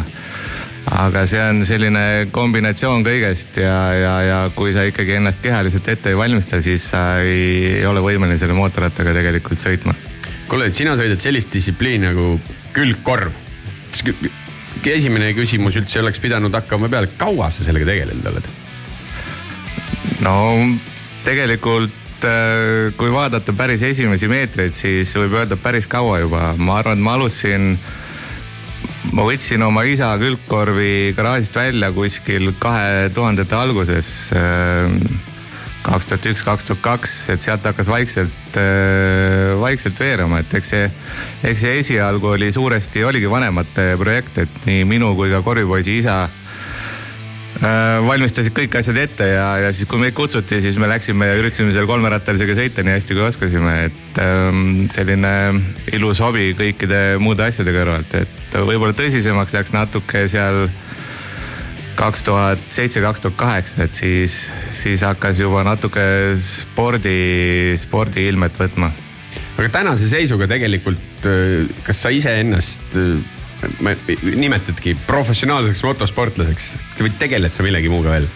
aga see on selline kombinatsioon kõigest ja, ja, ja kui sa ikkagi ennast kehaliselt ette ei valmista, siis sa ei, ei ole võimeline selle mootorrattaga tegelikult sõitma. kuule, sina sõidad sellist distsipliini nagu külgkorv. esimene küsimus üldse oleks pidanud hakkama peale, kaua sa sellega tegelenud oled? no tegelikult äh, kui vaadata päris esimesi meetreid, siis võib öelda päris kaua juba, ma arvan, et ma alustasin. Ma võtsin oma isa külgkorvi garaažist välja kuskil kahe tuhandete alguses. kaks tuhat üks, kaks tuhat kaks, et sealt hakkas vaikselt, vaikselt veerema, et eks see, eks see esialgu oli suuresti, oligi vanemate projekt, et nii minu kui ka korvipoisi isa äh, valmistasid kõik asjad ette ja, ja siis, kui meid kutsuti, siis me läksime ja üritasime seal kolmerattalisega sõita nii hästi kui oskasime, et ähm, selline ilus hobi kõikide muude asjade kõrvalt, et võib-olla tõsisemaks läks natuke seal kaks tuhat seitse, kaks tuhat kaheksa, et siis, siis hakkas juba natuke spordi, spordiilmet võtma aga tänase seisuga tegelikult, kas sa iseennast ma- nimetadki professionaalseks motosportlaseks või tegeled sa millegi muuga veel?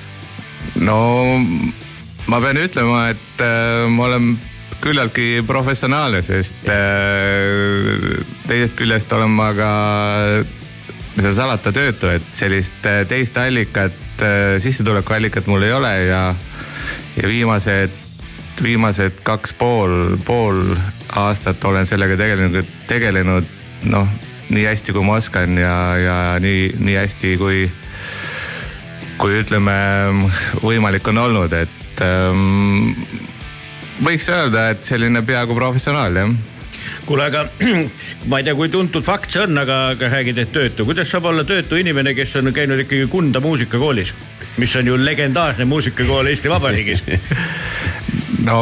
no ma pean ütlema, et äh, ma olen küllaltki professionaalne, sest äh, teisest küljest olen ma ka, mis seal salata, töötu, et sellist äh, teist allikat, sissetulekuallikat mul ei ole ja, ja viimased, viimased kaks pool, pool aastat olen sellega tegelenud, tegelenud noh, nii hästi, kui ma oskan ja, ja nii, nii hästi, kui kui ütleme, võimalik on olnud, et ähm, võiks öelda, et selline peaaegu professionaal jah. kuule, aga ma ei tea, kui tuntud fakt see on, aga, aga räägid, et töötu, kuidas saab olla töötu inimene, kes on käinud ikkagi Kunda muusikakoolis, mis on ju legendaarne muusikakool Eesti Vabariigis. no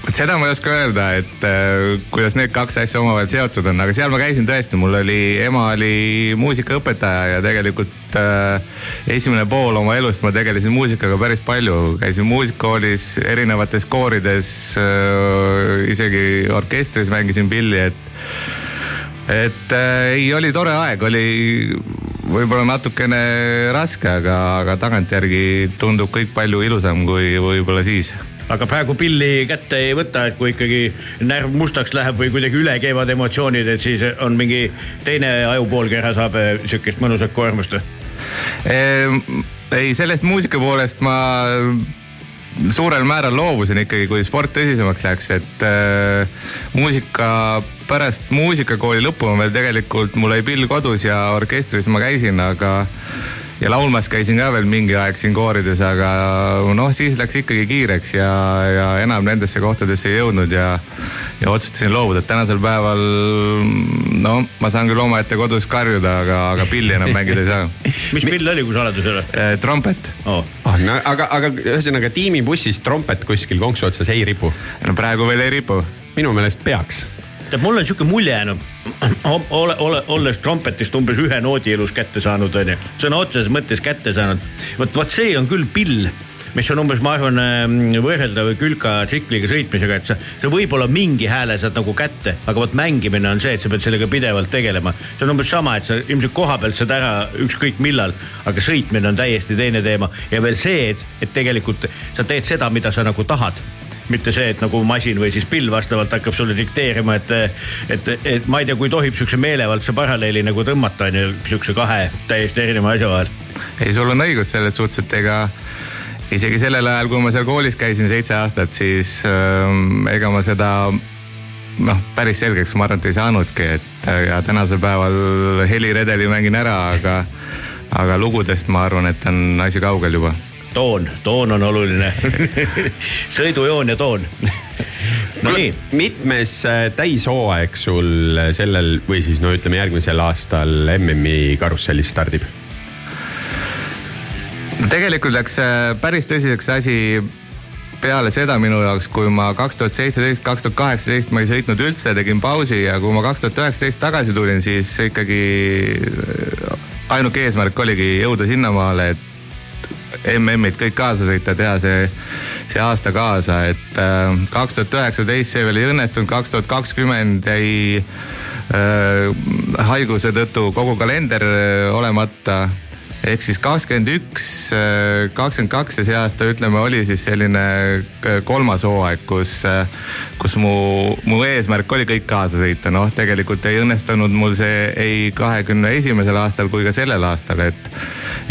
vot seda ma ei oska öelda, et äh, kuidas need kaks asja omavahel seotud on, aga seal ma käisin tõesti, mul oli, ema oli muusikaõpetaja ja tegelikult äh, esimene pool oma elust ma tegelesin muusikaga päris palju, käisin muusikakoolis erinevates koorides äh,, isegi orkestris mängisin pilli, et et äh, ei, oli tore aeg, oli võib-olla natukene raske, aga, aga tagantjärgi tundub kõik palju ilusam kui võib-olla siis aga praegu pilli kätte ei võta, et kui ikkagi närv mustaks läheb või kuidagi üle käivad emotsioonid, et siis on mingi teine ajupoolkera saab eh, sihukest mõnusat koormust või? Ehm, ei, sellest muusika poolest ma suurel määral loobusin ikkagi, kui sport tõsisemaks läks, et äh, muusika, pärast muusikakooli lõppu ma veel tegelikult, mul oli pill kodus ja orkestris ma käisin, aga ja laulmas käisin ka veel mingi aeg siin koorides, aga noh, siis läks ikkagi kiireks ja, ja enam nendesse kohtadesse ei jõudnud ja, ja otsustasin loobuda, et tänasel päeval no ma saan küll omaette kodus karjuda, aga, aga pilli enam mängida ei saa mis pill oli, kui saladus ei ole trompet, oh.? ah,. No, aga, aga ühesõnaga tiimibussis trompet kuskil konksu otsas ei ripu. no praegu veel ei ripu. minu meelest peaks. tead, mul on sihuke mulje jäänud, ole, ole, olles trompetist umbes ühe noodi elus kätte saanud, onju, sõna otseses mõttes kätte saanud. vot, vot see on küll pill, mis on umbes, ma arvan, võrreldav külka tsikliga sõitmisega, et sa, sa võib-olla mingi hääle saad nagu kätte, aga vot mängimine on see, et sa pead sellega pidevalt tegelema. see on umbes sama, et sa ilmselt koha pealt saad ära ükskõik millal, aga sõitmine on täiesti teine teema ja veel see, et, et tegelikult sa teed seda, mida sa nagu tahad mitte see, et nagu masin või siis pill vastavalt hakkab sulle dikteerima, et, et, et ma ei tea, kui tohib siukse meelevaldse paralleeli nagu tõmmata, on ju, siukse kahe täiesti erineva asja vahel. ei, sul on õigus selles suhtes, et ega isegi sellel ajal, kui ma seal koolis käisin seitse aastat, siis ähm, ega ma seda noh, päris selgeks ma arvan, et ei saanudki, et äh, ja tänasel päeval heliredeli mängin ära, aga aga lugudest ma arvan, et on asi kaugel juba toon, toon on oluline. sõidujoon ja toon. no nii, mitmes äh, täishooaeg sul sellel või siis no ütleme järgmisel aastal MM-i karussellis stardib? tegelikult läks äh, päris tõsiseks asi peale seda minu jaoks, kui ma kaks tuhat seitseteist, kaks tuhat kaheksateist ma ei sõitnud üldse, tegin pausi ja kui ma kaks tuhat üheksateist tagasi tulin, siis ikkagi äh, ainuke eesmärk oligi jõuda sinnamaale, et MM-id kõik kaasa sõita, teha see, see aasta kaasa, et äh, kaks tuhat üheksateist see veel ei õnnestunud, kaks tuhat kakskümmend jäi äh, haiguse tõttu kogu kalender äh, olemata ehk siis kakskümmend üks, kakskümmend kaks ja see aasta ütleme, oli siis selline äh, kolmas hooaeg, kus, kus mu, mu eesmärk oli kõik kaasa sõita, noh, tegelikult ei õnnestunud mul see ei kahekümne esimesel aastal kui ka sellel aastal, et,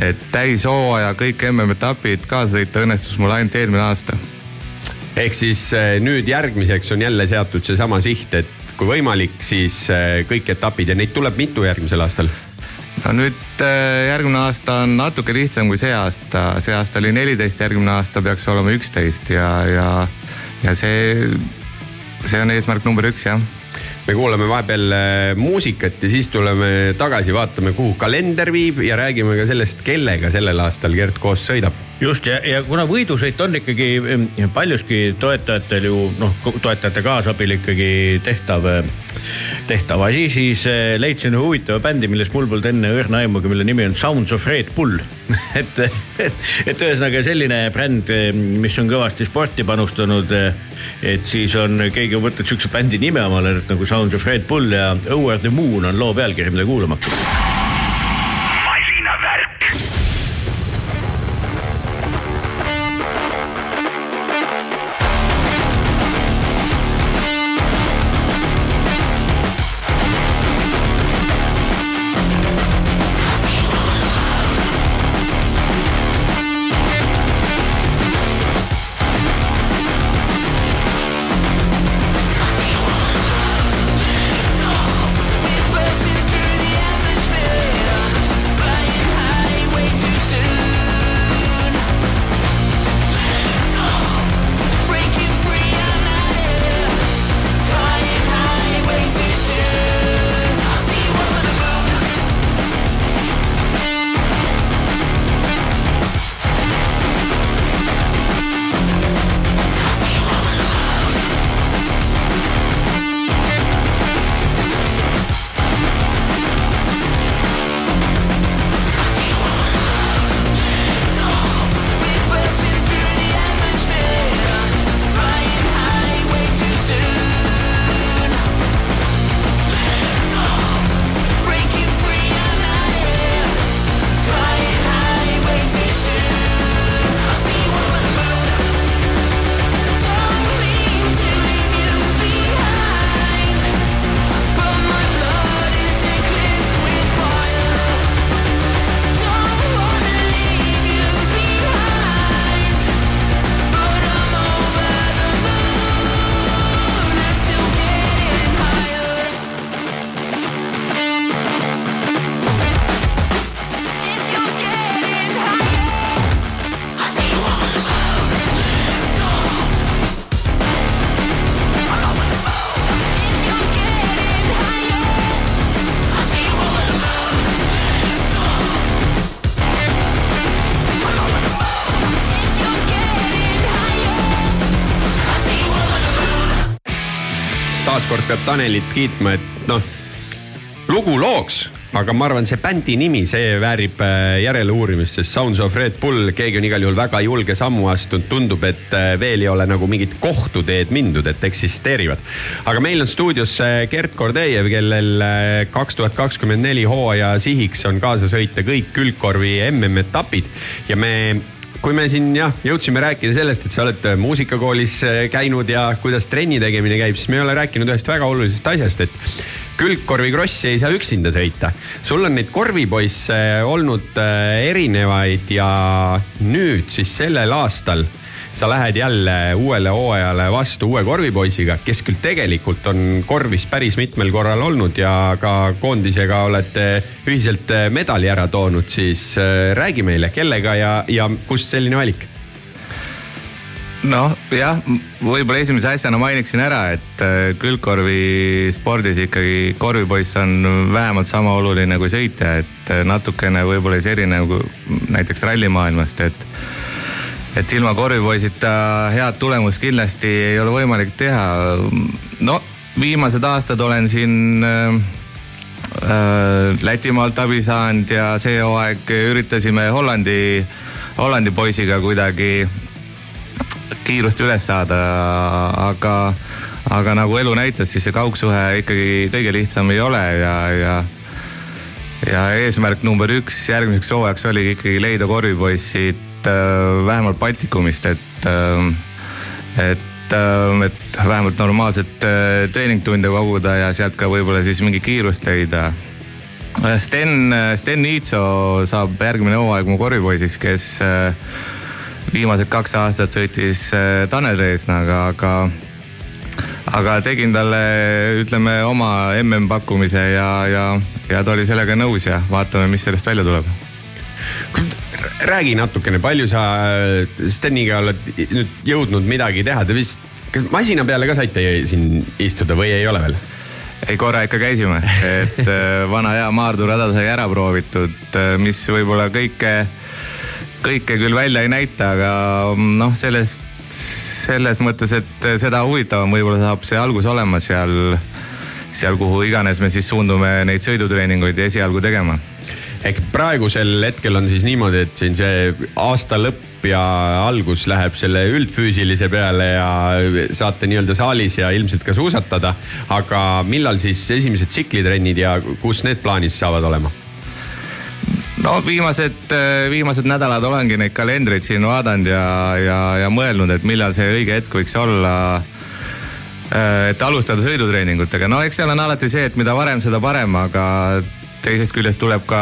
et täishooaja kõik MM-etapid kaasa sõita õnnestus mul ainult eelmine aasta. Ehk siis äh, nüüd järgmiseks on jälle seatud seesama siht, et kui võimalik, siis äh, kõik etapid ja neid tuleb mitu järgmisel aastal no nüüd äh, järgmine aasta on natuke lihtsam kui see aasta, see aasta oli neliteist, järgmine aasta peaks olema üksteist ja, ja, ja see, see on eesmärk number üks jah me kuulame vahepeal äh, muusikat ja siis tuleme tagasi, vaatame, kuhu kalender viib ja räägime ka sellest, kellega sellel aastal Gert koos sõidab. just ja, ja kuna võidusõit on ikkagi em, paljuski toetajatel ju noh, toetajate kaasabil ikkagi tehtav, tehtav asi, siis eh, leidsin ühe huvitava bändi, millest mul polnud enne õrna aimugi, mille nimi on Sounds of Red Bull. et, et, et ühesõnaga selline bränd, mis on kõvasti sporti panustanud. et siis on keegi võtnud siukse bändi nime omale nagu Sounds of Red Bull ja Over the Moon on loo pealkiri, mida kuulama hakata. Peab Tanelit kiitma, et noh, lugu looks aga ma arvan, see bändi nimi, see väärib äh, järeleuurimist, sest Sounds of Red Bull, keegi on igal juhul väga julge sammu astunud, tundub, et äh, veel ei ole nagu mingit kohtuteed mindud, et eksisteerivad. aga meil on stuudios äh, Gert Kordejev, kellel kaks tuhat kakskümmend neli hooaja sihiks on kaasa sõita kõik külgkorvi MM-etapid ja me kui me siin jah, jõudsime rääkida sellest, et sa oled muusikakoolis käinud ja kuidas trenni tegemine käib, siis me ei ole rääkinud ühest väga olulisest asjast, et külgkorvikrossi ei saa üksinda sõita. sul on neid korvipoisse olnud äh, erinevaid ja nüüd siis sellel aastal sa lähed jälle uuele hooajale vastu uue korvipoisiga, kes küll tegelikult on korvis päris mitmel korral olnud ja ka koondisega olete ühiselt äh, medali ära toonud, siis äh, räägi meile, kellega ja, ja kust selline valik? noh, jah, võib-olla esimese asjana mainiksin ära, et äh, külgkorvi spordis ikkagi korvipoiss on vähemalt sama oluline kui sõitja, et natukene võib-olla siis erinev kui näiteks rallimaailmast, et et ilma korvipoisita head tulemust kindlasti ei ole võimalik teha. no viimased aastad olen siin äh, äh, Lätimaalt abi saanud ja see hooaeg üritasime Hollandi, Hollandi poisiga kuidagi kiirust üles saada, aga, aga nagu elu näitas, siis see kaugsuhe ikkagi kõige lihtsam ei ole ja, ja ja eesmärk number üks järgmiseks hooajaks oligi ikkagi leida korvipoissid äh, vähemalt Baltikumist, et äh,, et äh, et vähemalt normaalset treeningtunde koguda ja sealt ka võib-olla siis mingi kiirust leida. Sten, Sten Niitso saab järgmine hooaeg mu korvipoisiks, kes viimased kaks aastat sõitis Tanel Reesnaga, aga, aga tegin talle, ütleme, oma MM-pakkumise ja, ja, ja ta oli sellega nõus ja vaatame, mis sellest välja tuleb räägi natukene, palju sa Steniga oled nüüd jõudnud midagi teha, te vist, kas masina peale ka saite siin istuda või ei ole veel? ei, korra ikka käisime, et äh, vana hea Maardu rada sai ära proovitud, äh, mis võib-olla kõike, kõike küll välja ei näita, aga noh, sellest, selles mõttes, et seda huvitavam võib-olla saab see algus olema seal, seal, kuhu iganes me siis suundume neid sõidutreeninguid esialgu tegema ehk praegusel hetkel on siis niimoodi, et siin see aasta lõpp ja algus läheb selle üldfüüsilise peale ja saate nii-öelda saalis ja ilmselt ka suusatada. aga millal siis esimesed tsiklitrennid ja kus need plaanis saavad olema? no viimased, viimased nädalad olengi neid kalendreid siin vaadanud ja, ja, ja mõelnud, et millal see õige hetk võiks olla et alustada sõidutreeningutega, no eks seal on alati see, et mida varem, seda parem, aga teisest küljest tuleb ka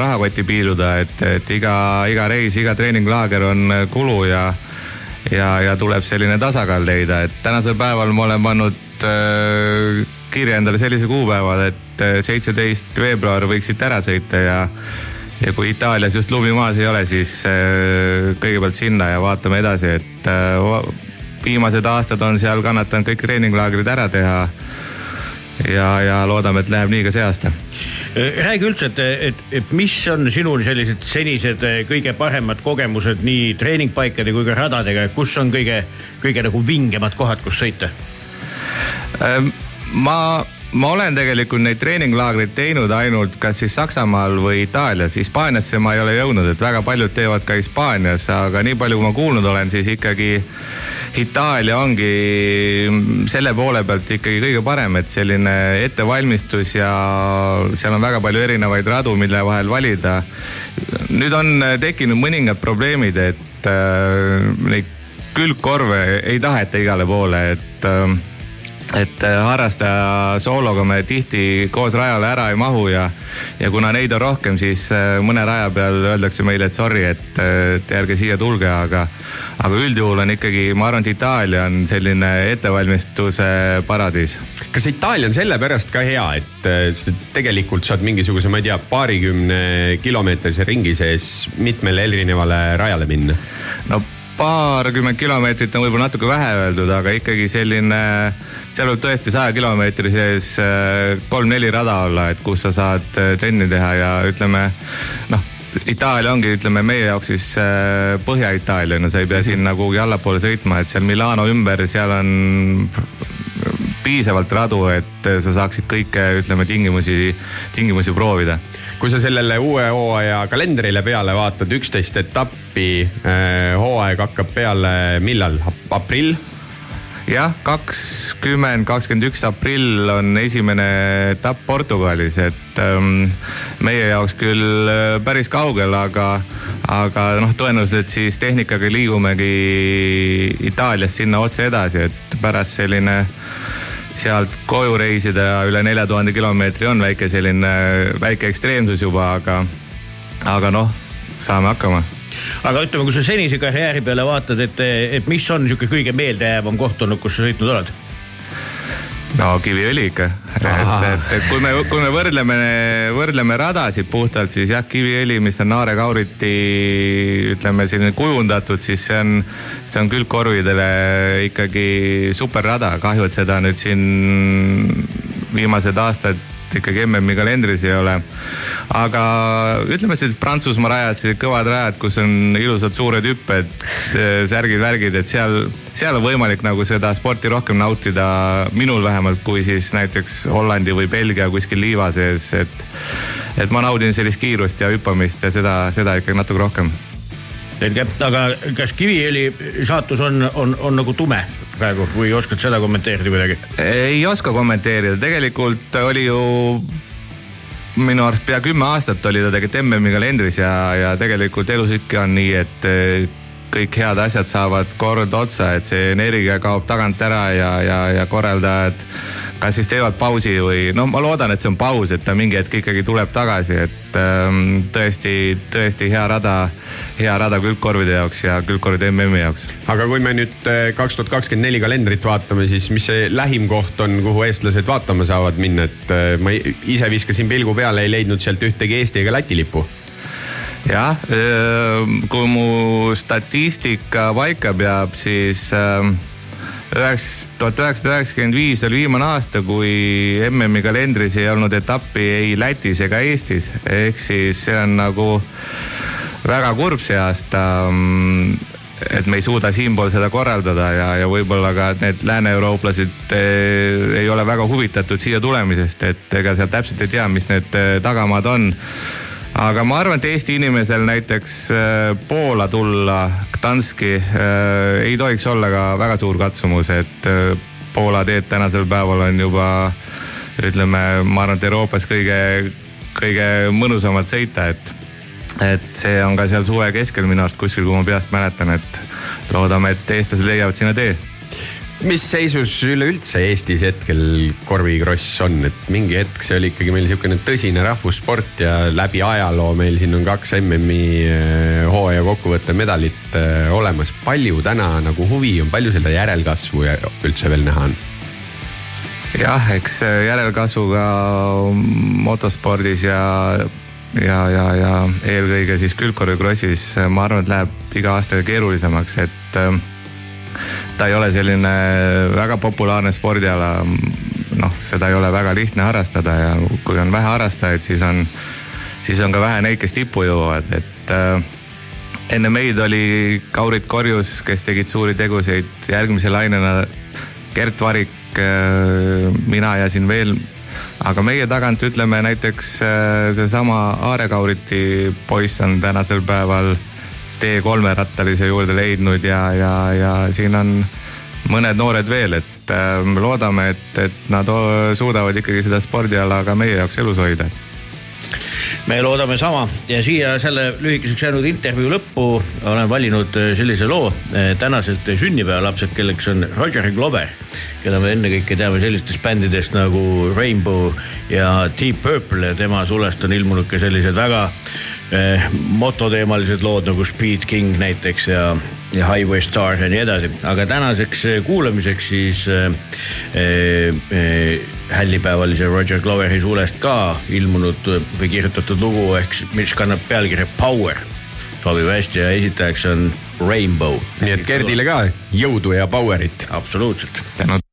rahakotti piiluda, et, et iga, iga reis, iga treeninglaager on kulu ja, ja, ja tuleb selline tasakaal leida, et tänasel päeval ma olen pannud äh, kirja endale sellise kuupäeva, et seitseteist veebruar võiks siit ära sõita ja ja kui Itaalias just lumi maas ei ole, siis äh, kõigepealt sinna ja vaatame edasi, et äh, viimased aastad on seal kannatanud kõik treeninglaagrid ära teha. Ja, ja loodame, et läheb nii ka see aasta räägi üldse, et, et, et mis on sinul sellised senised kõige paremad kogemused nii treeningpaikade kui ka radadega, kus on kõige, kõige nagu vingemad kohad, kus sõita? ma, ma olen tegelikult neid treeninglaagreid teinud ainult kas siis Saksamaal või Itaalias. Hispaaniasse ma ei ole jõudnud, et väga paljud teevad ka Hispaanias, aga nii palju, kui ma kuulnud olen, siis ikkagi Itaalia ongi selle poole pealt ikkagi kõige parem, et selline ettevalmistus ja seal on väga palju erinevaid radu, mille vahel valida. nüüd on tekkinud mõningad probleemid, et äh, neid külgkorve ei taheta igale poole, et äh, et harrastaja soologa me tihti koos rajale ära ei mahu ja, ja kuna neid on rohkem, siis mõne raja peal öeldakse meile, et sorry, et, et ärge siia tulge, aga, aga üldjuhul on ikkagi, ma arvan, et Itaalia on selline ettevalmistuse paradiis. kas Itaalia on sellepärast ka hea, et tegelikult saad mingisuguse, ma ei tea, paarikümne kilomeetrise ringi sees mitmele erinevale rajale minna? no paarkümmend kilomeetrit on võib-olla natuke vähe öeldud, aga ikkagi selline, seal võib tõesti saja kilomeetri sees kolm-neli rada olla, et kus sa saad trenni teha ja ütleme noh Itaalia ongi, ütleme meie jaoks siis Põhja-Itaalia, no sa ei pea sinna kuhugi allapoole sõitma, et seal Milano ümber, seal on piisavalt radu, et sa saaksid kõike, ütleme tingimusi, tingimusi proovida kui sa sellele uue hooaja kalendrile peale vaatad, üksteist etappi, hooaeg hakkab peale millal, aprill? jah, kakskümmend, kakskümmend üks aprill on esimene etapp Portugalis, et ähm, meie jaoks küll äh, päris kaugel, aga, aga noh, tõenäoliselt siis tehnikaga liigumegi Itaaliast sinna otse edasi, et pärast selline sealt koju reisida üle nelja tuhande kilomeetri on väike selline, väike ekstreemsus juba, aga, aga noh, saame hakkama aga ütleme, kui sa senise karjääri peale vaatad, et, et mis on niisugune kõige meeldejäävam koht olnud, kus sa sõitnud oled? No Kiviõli ikka, et, et, et kui me, kui me võrdleme, võrdleme radasid puhtalt, siis jah, Kiviõli, mis on Naare Kauriti ütleme selline kujundatud, siis see on, see on külgkorvidele ikkagi superrada, kahju, et seda nüüd siin viimased aastad ikkagi MM-i kalendris ei ole. aga ütleme sellised Prantsusmaa rajad, sellised kõvad rajad, kus on ilusad suured hüpped, särgid-värgid, et seal, seal on võimalik nagu seda sporti rohkem nautida, minul vähemalt, kui siis näiteks Hollandi või Belgia kuskil liiva sees, et et ma naudin sellist kiirust ja hüppamist ja seda, seda ikkagi natuke rohkem selge, aga kas Kiviõli saatus on, on, on nagu tume praegu või oskad seda kommenteerida kuidagi? ei oska kommenteerida, tegelikult oli ju minu arust pea kümme aastat oli ta tegelikult MM-i kalendris ja, ja tegelikult elus ikka on nii, et eh, kõik head asjad saavad kord otsa, et see energia kaob tagant ära ja, ja, ja korraldajad kas siis teevad pausi või no ma loodan, et see on paus, et ta mingi hetk ikkagi tuleb tagasi, et ähm, tõesti, tõesti hea rada, hea rada külgkorvide jaoks ja külgkorvide MM-i jaoks aga kui me nüüd kaks tuhat kakskümmend neli kalendrit vaatame, siis mis see lähim koht on, kuhu eestlased vaatama saavad minna, et äh, ma ise viskasin pilgu peale, ei leidnud sealt ühtegi Eesti ega Läti lippu. jah, kui mu statistika paika peab, siis ähm, üheks, tuhat üheksasada üheksakümmend viis oli viimane aasta, kui MM-i kalendris ei olnud etappi ei Lätis ega Eestis, ehk siis see on nagu väga kurb see aasta et me ei suuda siinpool seda korraldada ja, ja võib-olla ka need lääne-eurooplased eh, ei ole väga huvitatud siia tulemisest, et ega seal täpselt ei tea, mis need eh, tagamaad on aga ma arvan, et Eesti inimesel näiteks äh, Poola tulla, Gdanski äh, ei tohiks olla ka väga suur katsumus, et äh, Poola teed tänasel päeval on juba ütleme, ma arvan, et Euroopas kõige, kõige mõnusamalt sõita, et et see on ka seal suve keskel minu arust kuskil, kui ma peast mäletan, et loodame, et eestlased leiavad sinna tee mis seisus üleüldse Eestis hetkel korvikross on, et mingi hetk see oli ikkagi meil niisugune tõsine rahvussport ja läbi ajaloo meil siin on kaks MM-i äh, hooaja kokkuvõtte medalit äh, olemas. palju täna nagu huvi on, palju seda järelkasvu ja- üldse veel näha on? jah, eks järelkasvuga motospordis ja, ja, ja, ja eelkõige siis külgkorvikrossis, ma arvan, et läheb iga aastaga keerulisemaks, et äh, ta ei ole selline väga populaarne spordiala. noh, seda ei ole väga lihtne harrastada ja kui on vähe harrastajaid, siis on, siis on ka vähe neid, kes tippu jõuavad, et äh, enne meid oli Kaurit Korjus, kes tegid suuri tegusid, järgmise lainena Gert Varik, mina ja siin veel. aga meie tagant ütleme näiteks äh, seesama Aare Kauriti poiss on tänasel päeval T3 rattalise juurde leidnud ja, ja, ja siin on mõned noored veel, et äh, loodame, et, et nad suudavad ikkagi seda spordiala ka meie jaoks elus hoida. Me loodame sama. Ja siia selle lühikeseks jäänud intervjuu lõppu olen valinud äh, sellise loo äh, tänaselt sünnipäevalapsed, kelleks on Roger Glover, keda me ennekõike teame sellistest bändidest nagu Rainbow ja Deep Purple ja tema sulest on ilmunud ka sellised väga eh, mototeemalised lood nagu Speed King näiteks ja, ja Highway Star ja nii edasi, aga tänaseks eh, kuulamiseks siis eh, eh, hällipäevalise Roger Gloveri sulest ka ilmunud eh, või kirjutatud lugu ehk mis kannab pealkirja Power. sobib hästi ja esitajaks on Rainbow. nii et Gerdile ka jõudu ja power'it. absoluutselt. tänud.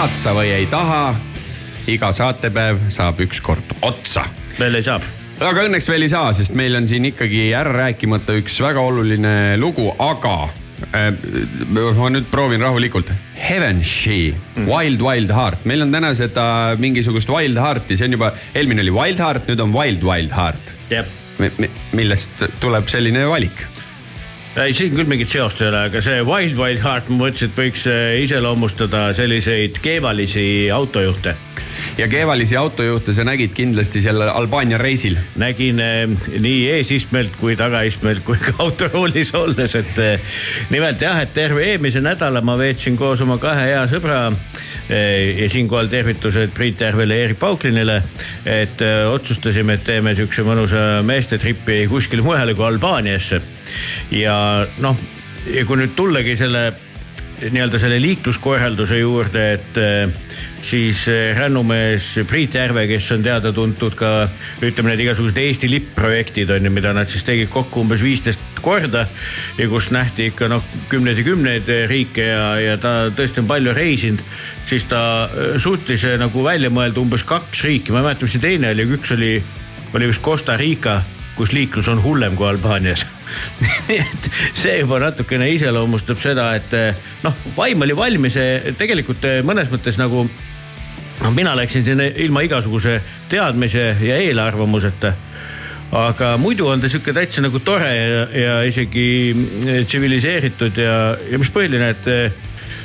Tahad sa või ei taha, iga saatepäev saab ükskord otsa veel ei saa aga õnneks veel ei saa, sest meil on siin ikkagi ära rääkimata üks väga oluline lugu, aga äh, ma nüüd proovin rahulikult. Heavenshi mm., Wild Wild Heart, meil on täna seda mingisugust Wild Heart'i, see on juba, eelmine oli Wild Heart, nüüd on Wild Wild Heart. jah, millest tuleb selline valik? Ei siin küll mingit seost ei ole, aga see Wild Wild Heart, ma mõtlesin, et võiks äh, iseloomustada selliseid keevalisi autojuhte. ja keevalisi autojuhte sa nägid kindlasti sellel Albaania reisil. nägin äh, nii eesistmelt kui tagaistmelt kui ka autoroolis olles, et äh, nimelt jah, et terve eelmise nädala ma veetsin koos oma kahe hea sõbra ja siinkohal tervitused Priit Järvele ja Erik Pauklinile, et äh, otsustasime, et teeme siukse mõnusa meestetripi kuskile mujale kui Albaaniasse. ja noh, ja kui nüüd tullagi selle nii-öelda selle liikluskorralduse juurde, et äh, siis äh, rännumees Priit Järve, kes on teada-tuntud ka ütleme need igasugused Eesti lipp-projektid on ju, mida nad siis tegid kokku umbes viisteist korda ja kus nähti ikka noh, kümneid ja kümneid riike ja, ja ta tõesti on palju reisinud, siis ta äh, suutis äh, nagu välja mõelda umbes kaks riiki, ma ei mäleta, mis see teine oli, üks oli, oli vist Costa Rica kus liiklus on hullem kui Albaanias. et see juba natukene iseloomustab seda, et eh, noh, vaim oli valmis, tegelikult eh, mõnes mõttes nagu noh, mina läksin sinna ilma igasuguse teadmise ja eelarvamuseta aga muidu on ta sihuke täitsa nagu tore ja, ja isegi eh, tsiviliseeritud ja, ja mis põhiline, et,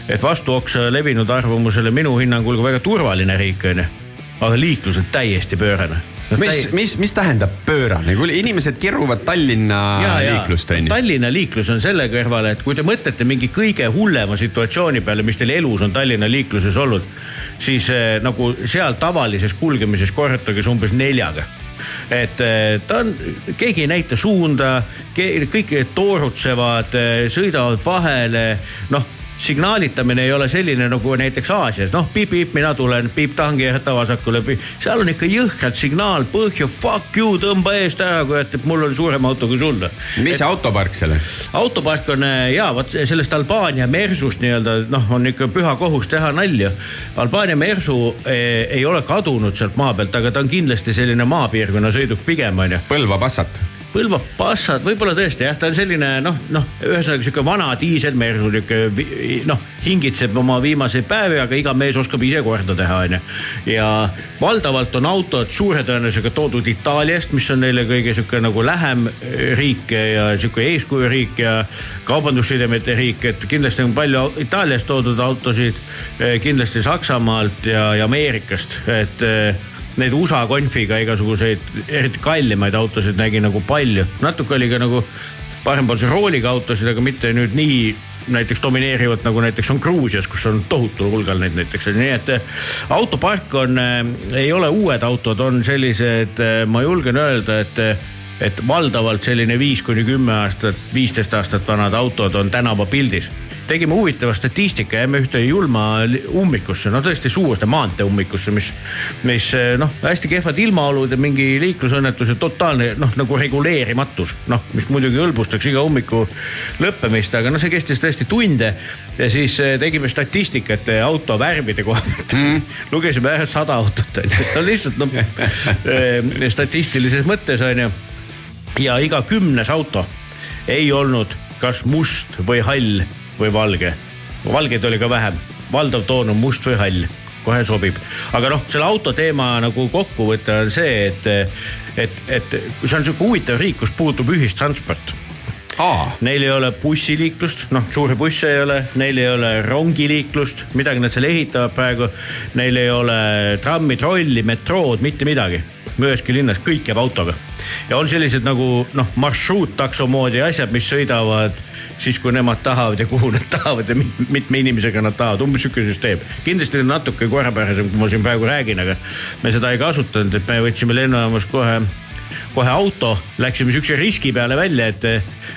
et vastuoksa levinud arvamusele minu hinnangul ka väga turvaline riik on ju. aga liiklus on täiesti pöörane. mis, mis, mis tähendab pöörane, kui inimesed kiruvad Tallinna ja, liiklust on ju? Tallinna liiklus on selle kõrval, et kui te mõtlete mingi kõige hullema situatsiooni peale, mis teil elus on Tallinna liikluses olnud, siis eh, nagu seal tavalises kulgemises korrutage see umbes neljaga. Et eh, ta on, keegi ei näita suunda, kõik toorutsevad, sõidavad vahele, noh signaalitamine ei ole selline nagu näiteks Aasias, noh piip-piip, mina tulen, piip tahangi jätta vasakule, seal on ikka jõhkralt signaal, põhju, fuck you, tõmba eest ära, kui et mul on suurem auto kui sul. mis see autopark seal on? autopark on ja vot sellest Albaania mersust nii-öelda noh, on ikka püha kohus teha nalja. Albaania mersu eh, ei ole kadunud sealt maa pealt, aga ta on kindlasti selline maapiirkonna sõiduk pigem onju. Põlva Passat. Põlva Passat, võib-olla tõesti jah, ta on selline noh, noh, ühesõnaga sihuke vana diiselmersu, nihuke noh, hingitseb oma viimaseid päevi, aga iga mees oskab ise korda teha, onju. ja valdavalt on autod suure tõenäosusega toodud Itaaliast, mis on neile kõige sihuke nagu lähem riik ja sihuke eeskujuriik ja kaubandussidemete riik, et kindlasti on palju Itaaliast toodud autosid, kindlasti Saksamaalt ja, ja Ameerikast, et neid USA konfiga igasuguseid eriti kallimaid autosid nägi nagu palju, natuke oli ka nagu parempoolse rooliga autosid, aga mitte nüüd nii näiteks domineerivalt nagu näiteks on Gruusias, kus on tohutul hulgal neid näiteks, nii et eh, autopark on, ei ole uued autod, on sellised, ma julgen öelda, et et valdavalt selline viis kuni kümme aastat, viisteist aastat vanad autod on tänavapildis tegime huvitava statistika, jäime ühte julma ummikusse, no tõesti suurde maantee ummikusse, mis, mis noh, hästi kehvad ilmaolud ja mingi liiklusõnnetuse totaalne noh, nagu reguleerimatus, noh, mis muidugi hõlbustaks iga ummiku lõppemist, aga noh, see kestis tõesti tunde ja siis eh, tegime statistikat eh, auto värvide koha pealt mm. lugesime ära sada autot on ju, no lihtsalt noh eh, statistilises mõttes on ju ja iga kümnes auto ei olnud kas must või hall või valge. valgeid oli ka vähem, valdav toon on must või hall, kohe sobib. aga noh, selle auto teema nagu kokkuvõte on see, et, et, et see on sihuke huvitav riik, kus puudub ühistransport Aa. Neil ei ole bussiliiklust, noh suuri busse ei ole, neil ei ole rongiliiklust, midagi nad seal ehitavad praegu. Neil ei ole trammi, trolli, metrood, mitte midagi. Üheski linnas kõik jääb autoga. Ja on sellised nagu noh, marsruuttakso moodi asjad, mis sõidavad siis, kui nemad tahavad ja kuhu nad tahavad ja mit- mitme inimesega nad tahavad, umbes sihuke süsteem. kindlasti natuke korrapärasem, kui ma siin praegu räägin, aga me seda ei kasutanud, et me võtsime lennujaamas kohe kohe auto, läksime siukse riski peale välja, et,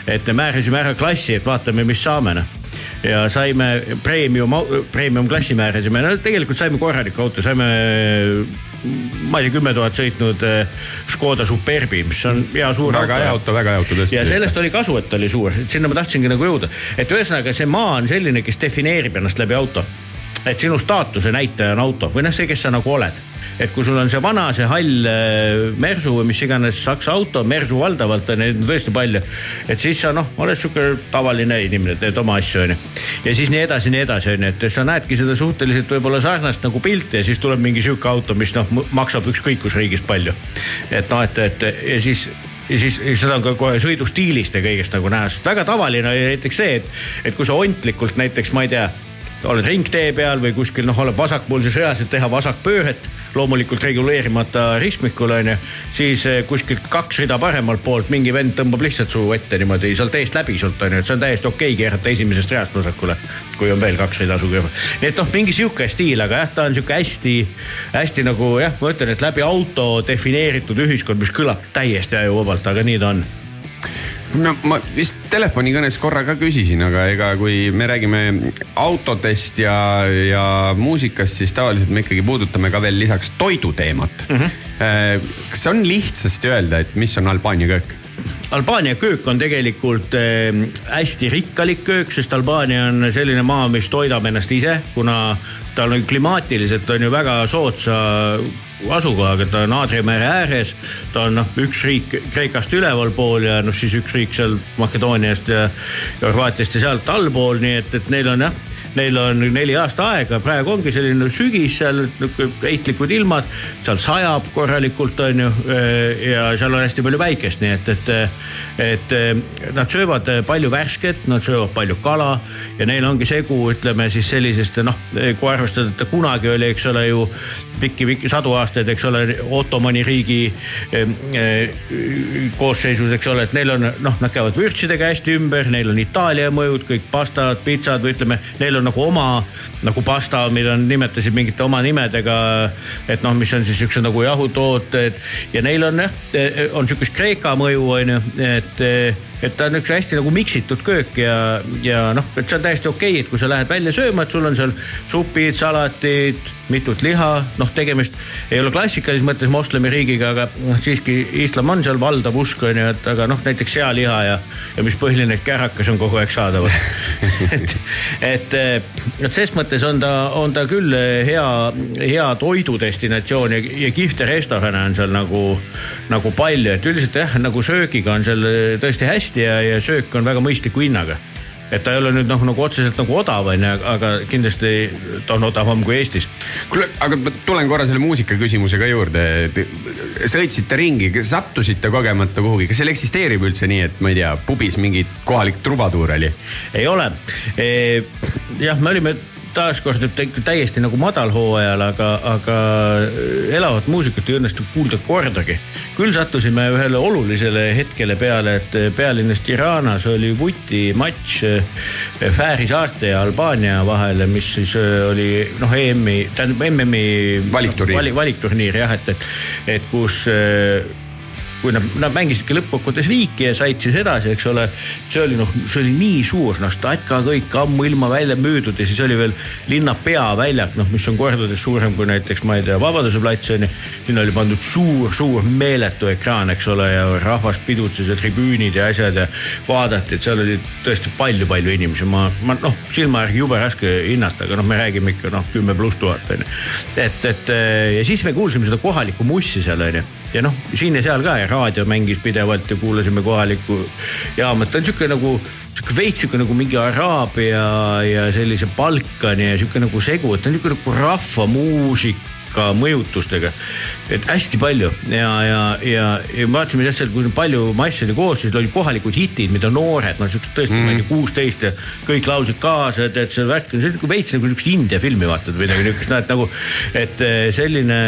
et määrasime ära klassi, et vaatame, mis saame noh. Ja saime premium, premium klassi määrasime, no tegelikult saime korraliku auto, saime ma ei tea, kümme tuhat sõitnud eh, Škoda Superbi, mis on hea suur väga hea auto auto, väga hea auto tõesti. ja sellest oli kasu, et ta oli suur, et sinna ma tahtsingi nagu jõuda, et ühesõnaga see maa on selline, kes defineerib ennast läbi auto. et sinu staatuse näitaja on auto või noh, see, kes sa nagu oled et kui sul on see vana, see hall äh, Mersu või mis iganes Saksa auto, Mersu valdavalt on neid tõesti palju. et siis sa noh, oled sihuke tavaline inimene, teed oma asju onju. ja siis nii edasi, nii edasi onju, et sa näedki seda suhteliselt võib-olla sarnast nagu pilti ja siis tuleb mingi sihuke auto, mis noh maksab ükskõik kus riigis palju. et noh, et, et ja siis ja siis seda on ka kohe sõidustiilist ja kõigest nagu näha, sest väga tavaline oli näiteks see, et, et kui sa ontlikult näiteks, ma ei tea oled ringtee peal või kuskil noh, oled vasakpoolses reas, et teha vasakpööret, loomulikult reguleerimata ristmikul on ju. siis eh, kuskilt kaks rida paremalt poolt mingi vend tõmbab lihtsalt su ette niimoodi sealt eest läbi sult on ju, et see on täiesti okei okay keerata esimesest reast vasakule. kui on veel kaks rida su kõrval. nii et noh, mingi sihuke stiil, aga jah, ta on sihuke hästi, hästi nagu jah, ma ütlen, et läbi auto defineeritud ühiskond, mis kõlab täiesti ajuvabalt, aga nii ta on no ma vist telefonikõnes korra ka küsisin, aga ega kui me räägime autodest ja, ja muusikast, siis tavaliselt me ikkagi puudutame ka veel lisaks toiduteemat mm. -hmm. kas on lihtsasti öelda, et mis on Albaania köök? Albaania köök on tegelikult äh, hästi rikkalik köök, sest Albaania on selline maa, mis toidab ennast ise, kuna tal on klimaatiliselt on ju väga soodsa asukohaga, ta on Aadria mere ääres. ta on noh, üks riik Kreekast ülevalpool ja noh, siis üks riik seal Makedooniast ja, Horvaatiast ja sealt allpool, nii et, et neil on jah neil on neli aasta aega, praegu ongi selline sügis seal, heitlikud ilmad, seal sajab korralikult, on ju. ja seal on hästi palju päikest, nii et, et, et nad söövad palju värsket, nad söövad palju kala ja neil ongi segu, ütleme siis sellisest noh, kui arvestada, et kunagi oli, eks ole ju pikki-pikki sadu aastaid, eks ole, Ottomani riigi koosseisus, eks ole, et neil on noh, nad käivad vürtsidega hästi ümber, neil on Itaalia mõjud, kõik pastad, pitsad või ütleme, neil on nagu oma nagu pasta, mida nimetasid mingite oma nimedega. et noh, mis on siis siuksed nagu jahutooted ja neil on jah, on sihukest Kreeka mõju on ju, et et ta on üks hästi nagu miksitud köök ja, ja noh, et see on täiesti okei okay,, et kui sa lähed välja sööma, et sul on seal supid, salatid, mitut liha, noh, tegemist ei ole klassikalises mõttes moslemiriigiga, aga noh, siiski islam on seal valdav usk on ju, et aga noh, näiteks sealiha ja, ja mis põhiline, kärakas on kogu aeg saadaval. Et, et, et ses mõttes on ta, on ta küll hea, hea toidudestinatsioon ja, ja kihvte restorane on seal nagu, nagu palju, et üldiselt jah, nagu söögiga on seal tõesti hästi ja, ja söök on väga mõistliku hinnaga et ta ei ole nüüd noh, nagu otseselt nagu odav onju, aga kindlasti ta on odavam kui Eestis. kuule, aga ma tulen korra selle muusika küsimuse ka juurde. sõitsite ringi, sattusite kogemata kuhugi, kas seal eksisteerib üldse nii, et ma ei tea, pubis mingi kohalik trubatuur oli? ei ole e,. jah, me olime taaskord täiesti nagu madalhooajal, aga, aga elavat muusikat ei õnnestunud kuulda kordagi. küll sattusime ühele olulisele hetkele peale, et pealinnas Tiranas oli vutimatš Fääri saarte ja Albaania vahel, mis siis oli noh, EM-i, tähendab MM-i valikturniir vali,, valikturniir jah, et, et, et kus kui nad, nad mängisidki lõppkokkuvõttes viiki ja said siis edasi, eks ole. see oli noh, see oli nii suur, noh statka kõik ammuilma välja müüdud ja siis oli veel linna peaväljak, noh, mis on kordades suurem kui näiteks, ma ei tea, Vabaduse plats on ju. sinna oli pandud suur-suur meeletu ekraan, eks ole, ja rahvas pidutses ja tribüünid ja asjad ja vaadati, et seal oli tõesti palju-palju inimesi, ma, ma noh, silma järgi jube raske hinnata, aga noh, me räägime ikka noh, kümme pluss tuhat on ju. et, et ja siis me kuulsime seda kohalikku mussi seal on ju ja noh, siin ja seal ka ja raadio mängis pidevalt ja kuulasime kohalikku jaama, et ta on sihuke nagu sihuke veits sihuke nagu mingi Araabia ja sellise Balkani ja sihuke nagu segu, et ta on nihuke nagu rahvamuusika mõjutustega. et hästi palju ja, ja, ja, ja vaatasime jah seal, kui palju masse oli koos, siis olid kohalikud hitid, mida noored, no siuksed tõesti mm. ma ei tea, kuusteist ja kõik laulsid kaasa, et, et see värk on, see on nagu veits nagu niisugust India filmi vaatad või midagi niisugust, noh et nagu. et selline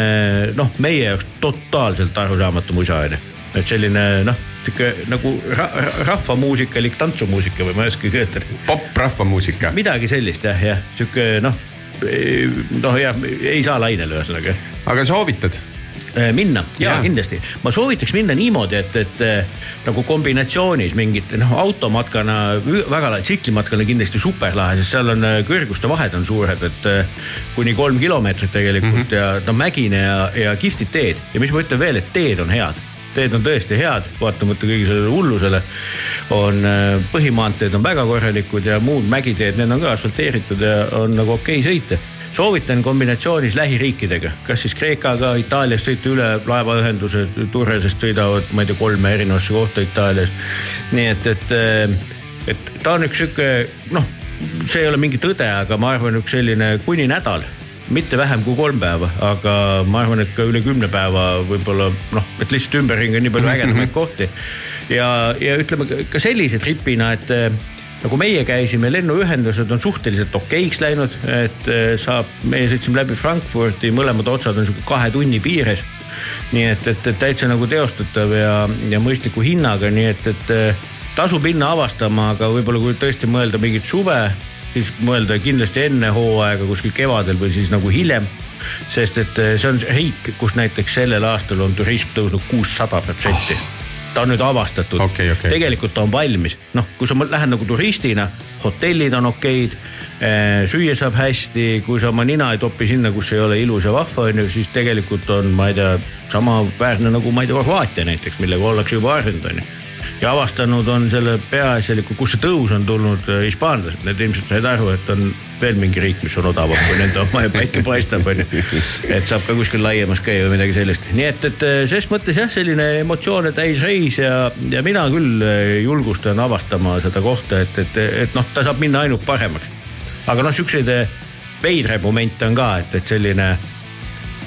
noh, meie jaoks totaalselt arusaamatu musa on ju, et selline noh sihuke nagu ra rahvamuusikalik tantsumuusika või ma ei oskagi öelda. popp rahvamuusika. midagi sellist jah, jah sihuke noh noh, jah, ei saa lainele ühesõnaga. aga soovitad? minna ja, ja kindlasti, ma soovitaks minna niimoodi, et, et nagu kombinatsioonis mingite noh, automatkana väga lahe, tsiklimatkana kindlasti super lahe, sest seal on kõrguste vahed on suured, et kuni kolm kilomeetrit tegelikult mm -hmm. ja no mägine ja, ja kihvtid teed ja mis ma ütlen veel, et teed on head teed on tõesti head, vaatamata kõigi sellele hullusele. on põhimaanteed on väga korralikud ja muud mägiteed, need on ka asfalteeritud ja on nagu okei okay sõita soovitan kombinatsioonis lähiriikidega, kas siis Kreekaga, Itaaliast sõita üle laevaühendused Turresest sõidavad, ma ei tea, kolme erinevasse kohta Itaalias. nii et, et, et ta on üks sihuke noh, see ei ole mingi tõde, aga ma arvan, üks selline kuni nädal mitte vähem kui kolm päeva, aga ma arvan, et ka üle kümne päeva võib-olla noh, et lihtsalt ümberringi on nii palju ägedamaid kohti. ja, ja ütleme ka sellise tripina, et eh, nagu meie käisime, lennuühendused on suhteliselt okeiks läinud, et eh, saab, meie sõitsime läbi Frankfurti, mõlemad otsad on sihuke kahe tunni piires. nii et, et, et täitsa nagu teostatav ja, ja mõistliku hinnaga, nii et, et eh, tasub minna avastama, aga võib-olla kui tõesti mõelda mingit suve siis mõelda kindlasti enne hooaega kuskil kevadel või siis nagu hiljem. sest et eh, see on riik, kus näiteks sellel aastal on turism tõusnud kuussada protsenti ta on nüüd avastatud Okei, okei. tegelikult ta on valmis, noh, kui sa lähed nagu turistina, hotellid on okeid. süüa saab hästi, kui sa oma nina ei topi sinna, kus ei ole ilus ja vahva on ju, siis tegelikult on, ma ei tea, samaväärne nagu ma ei tea, Horvaatia näiteks, millega ollakse juba harjunud on ju ja avastanud on selle peaasjaliku, kus see tõus on tulnud äh, hispaanlased, need ilmselt said aru, et on veel mingi riik, mis on odavam kui nende oma ja päike paistab, on ju. et saab ka kuskil laiemas käia või midagi sellist, nii et, et äh, ses mõttes jah, selline emotsioone täis reis ja, ja mina küll äh, julgustan avastama seda kohta, et, et, et noh, ta saab minna ainult paremaks. aga noh, siukseid veidraid momente on ka, et, et selline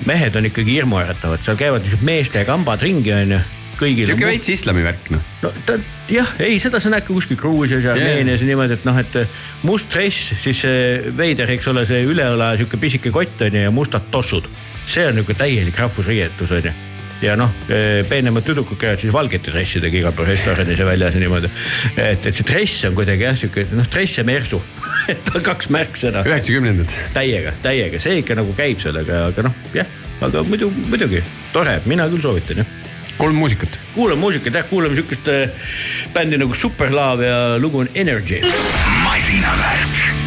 mehed on ikkagi hirmuäratavad, seal käivad niisugused meeste kambad ringi, on ju kõigil sihuke veits islami värk noh. no ta jah, ei, seda sa näed ka kuskil Gruusias ja. Armeenias ja niimoodi, et noh, et must dress, siis see veider, eks ole, see üleõla sihuke pisike kott on ju ja mustad tossud. see on nihuke täielik rahvusriietus on ju ja noh, peenemad tüdrukud käivad siis valgete dressidega igal pool restoranis ja väljas ja niimoodi. et, et see dress on kuidagi jah, sihuke noh, dress ja mersu et on kaks märksõna. üheksakümnendad. täiega, täiega, see ikka nagu käib sellega, aga noh, jah, aga muidu, muidugi tore, mina küll soovitan jah kolm muusikat. kuulame muusikat jah, kuulame sihukest äh, bändi nagu Superlove ja lugu on Energy. masinavärk.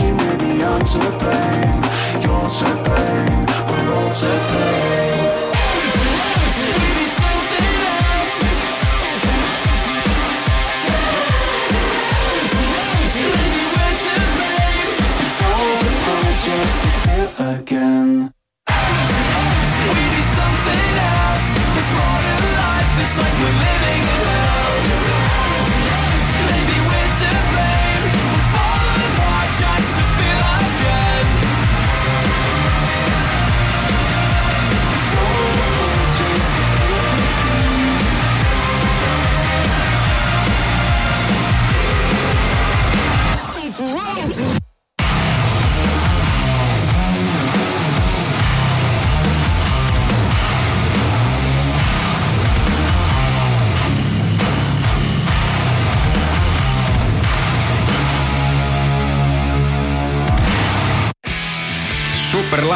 Maybe I'm to blame. You're to blame, we're all to blame.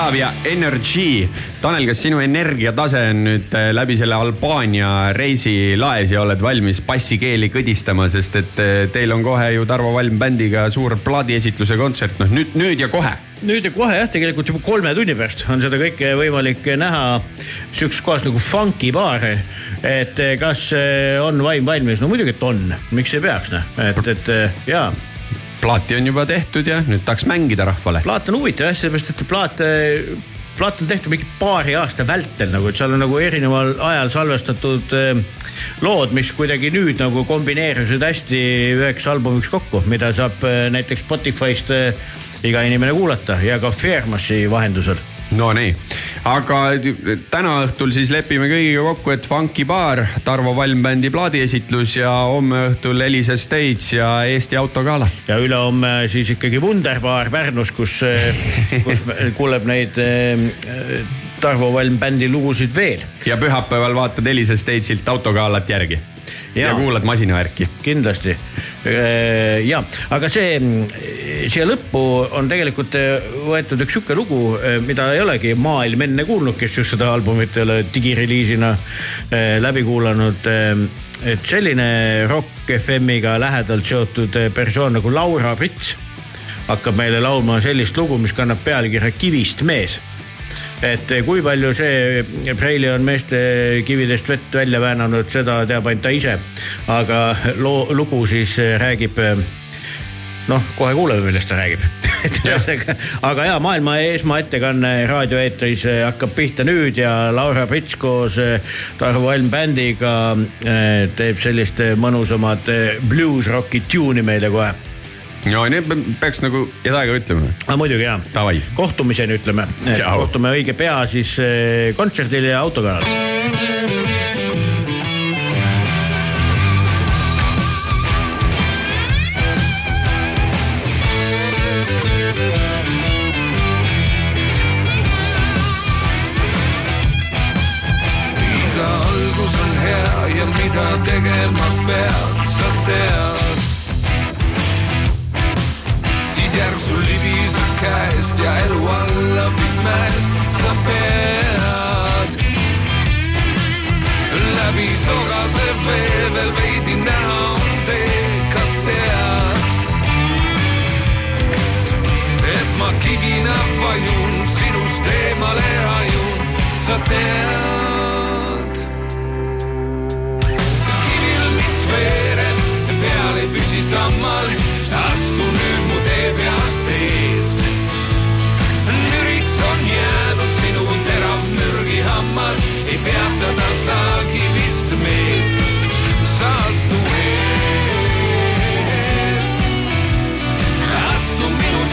Superlavia Energy. Tanel, kas sinu energiatase on nüüd äh, läbi selle Albaania reisi laes ja oled valmis bassikeeli kõdistama, sest et äh, teil on kohe ju Tarvo Valm bändiga suur plaadiesitluse kontsert, noh nüüd, nüüd ja kohe. nüüd ja kohe jah, tegelikult juba kolme tunni pärast on seda kõike võimalik näha sihukeses kohas nagu Funky baar. et eh, kas on vaim valmis, no muidugi, et on, miks ei peaks noh, et, et jaa plaati on juba tehtud ja nüüd tahaks mängida rahvale. plaat on huvitav jah, sellepärast et plaat, plaat on tehtud mingi paari aasta vältel nagu, et seal on nagu erineval ajal salvestatud eh, lood, mis kuidagi nüüd nagu kombineerusid hästi üheks albumiks kokku, mida saab eh, näiteks Spotify'st eh, iga inimene kuulata ja ka Fairmassi vahendusel Nonii, aga täna õhtul siis lepime kõigiga kokku, et Funky baar, Tarvo Valm bändi plaadiesitlus ja homme õhtul Elisa Stage ja Eesti Autogala. ja ülehomme siis ikkagi Wunderbar Pärnus, kus, kus kuuleb neid eh, Tarvo Valm bändi lugusid veel. ja pühapäeval vaatad Elisa Stage'ilt Autogalat järgi ja, ja kuulad masinavärki. kindlasti ja, aga see, siia lõppu on tegelikult eh, võetud üks sihuke lugu, mida ei olegi maailm enne kuulnud, kes just seda albumit ei ole digireliisina läbi kuulanud. et selline Rock FM-iga lähedalt seotud persoon nagu Laura Prits hakkab meile laulma sellist lugu, mis kannab pealkirja Kivist mees et eh, kui palju see Preili on meeste kividest vett välja väänanud, seda teab ainult ta ise. aga loo, lugu siis eh, räägib, noh, kohe kuuleme, millest ta räägib. aga ja maailma esmaettekanne raadioeetris eh, hakkab pihta nüüd ja Laura Prits koos eh, Tarvo Valm bändiga eh, teeb sellist eh, mõnusamat eh, blues-rocki tune'i meile kohe. No nüüd peaks nagu midagi ütlema. aga muidugi jaa. Davai. kohtumiseni ütleme. Kohtume õige pea siis eh, kontserdil ja autokanal. iga algus on hea ja mida tegema pead, sa tead. Käest ja elu alla viib mäest, sa pead. läbi sogase vee veel veidi näha on tee, kas tead? et ma kivina vajun, sinust eemale hajun, sa tead. kivil, mis veereb, peal ei püsi sammal, astu nüüd mu tee pealt sammas ei peatada saagi vist meest, saastu eest. astu minu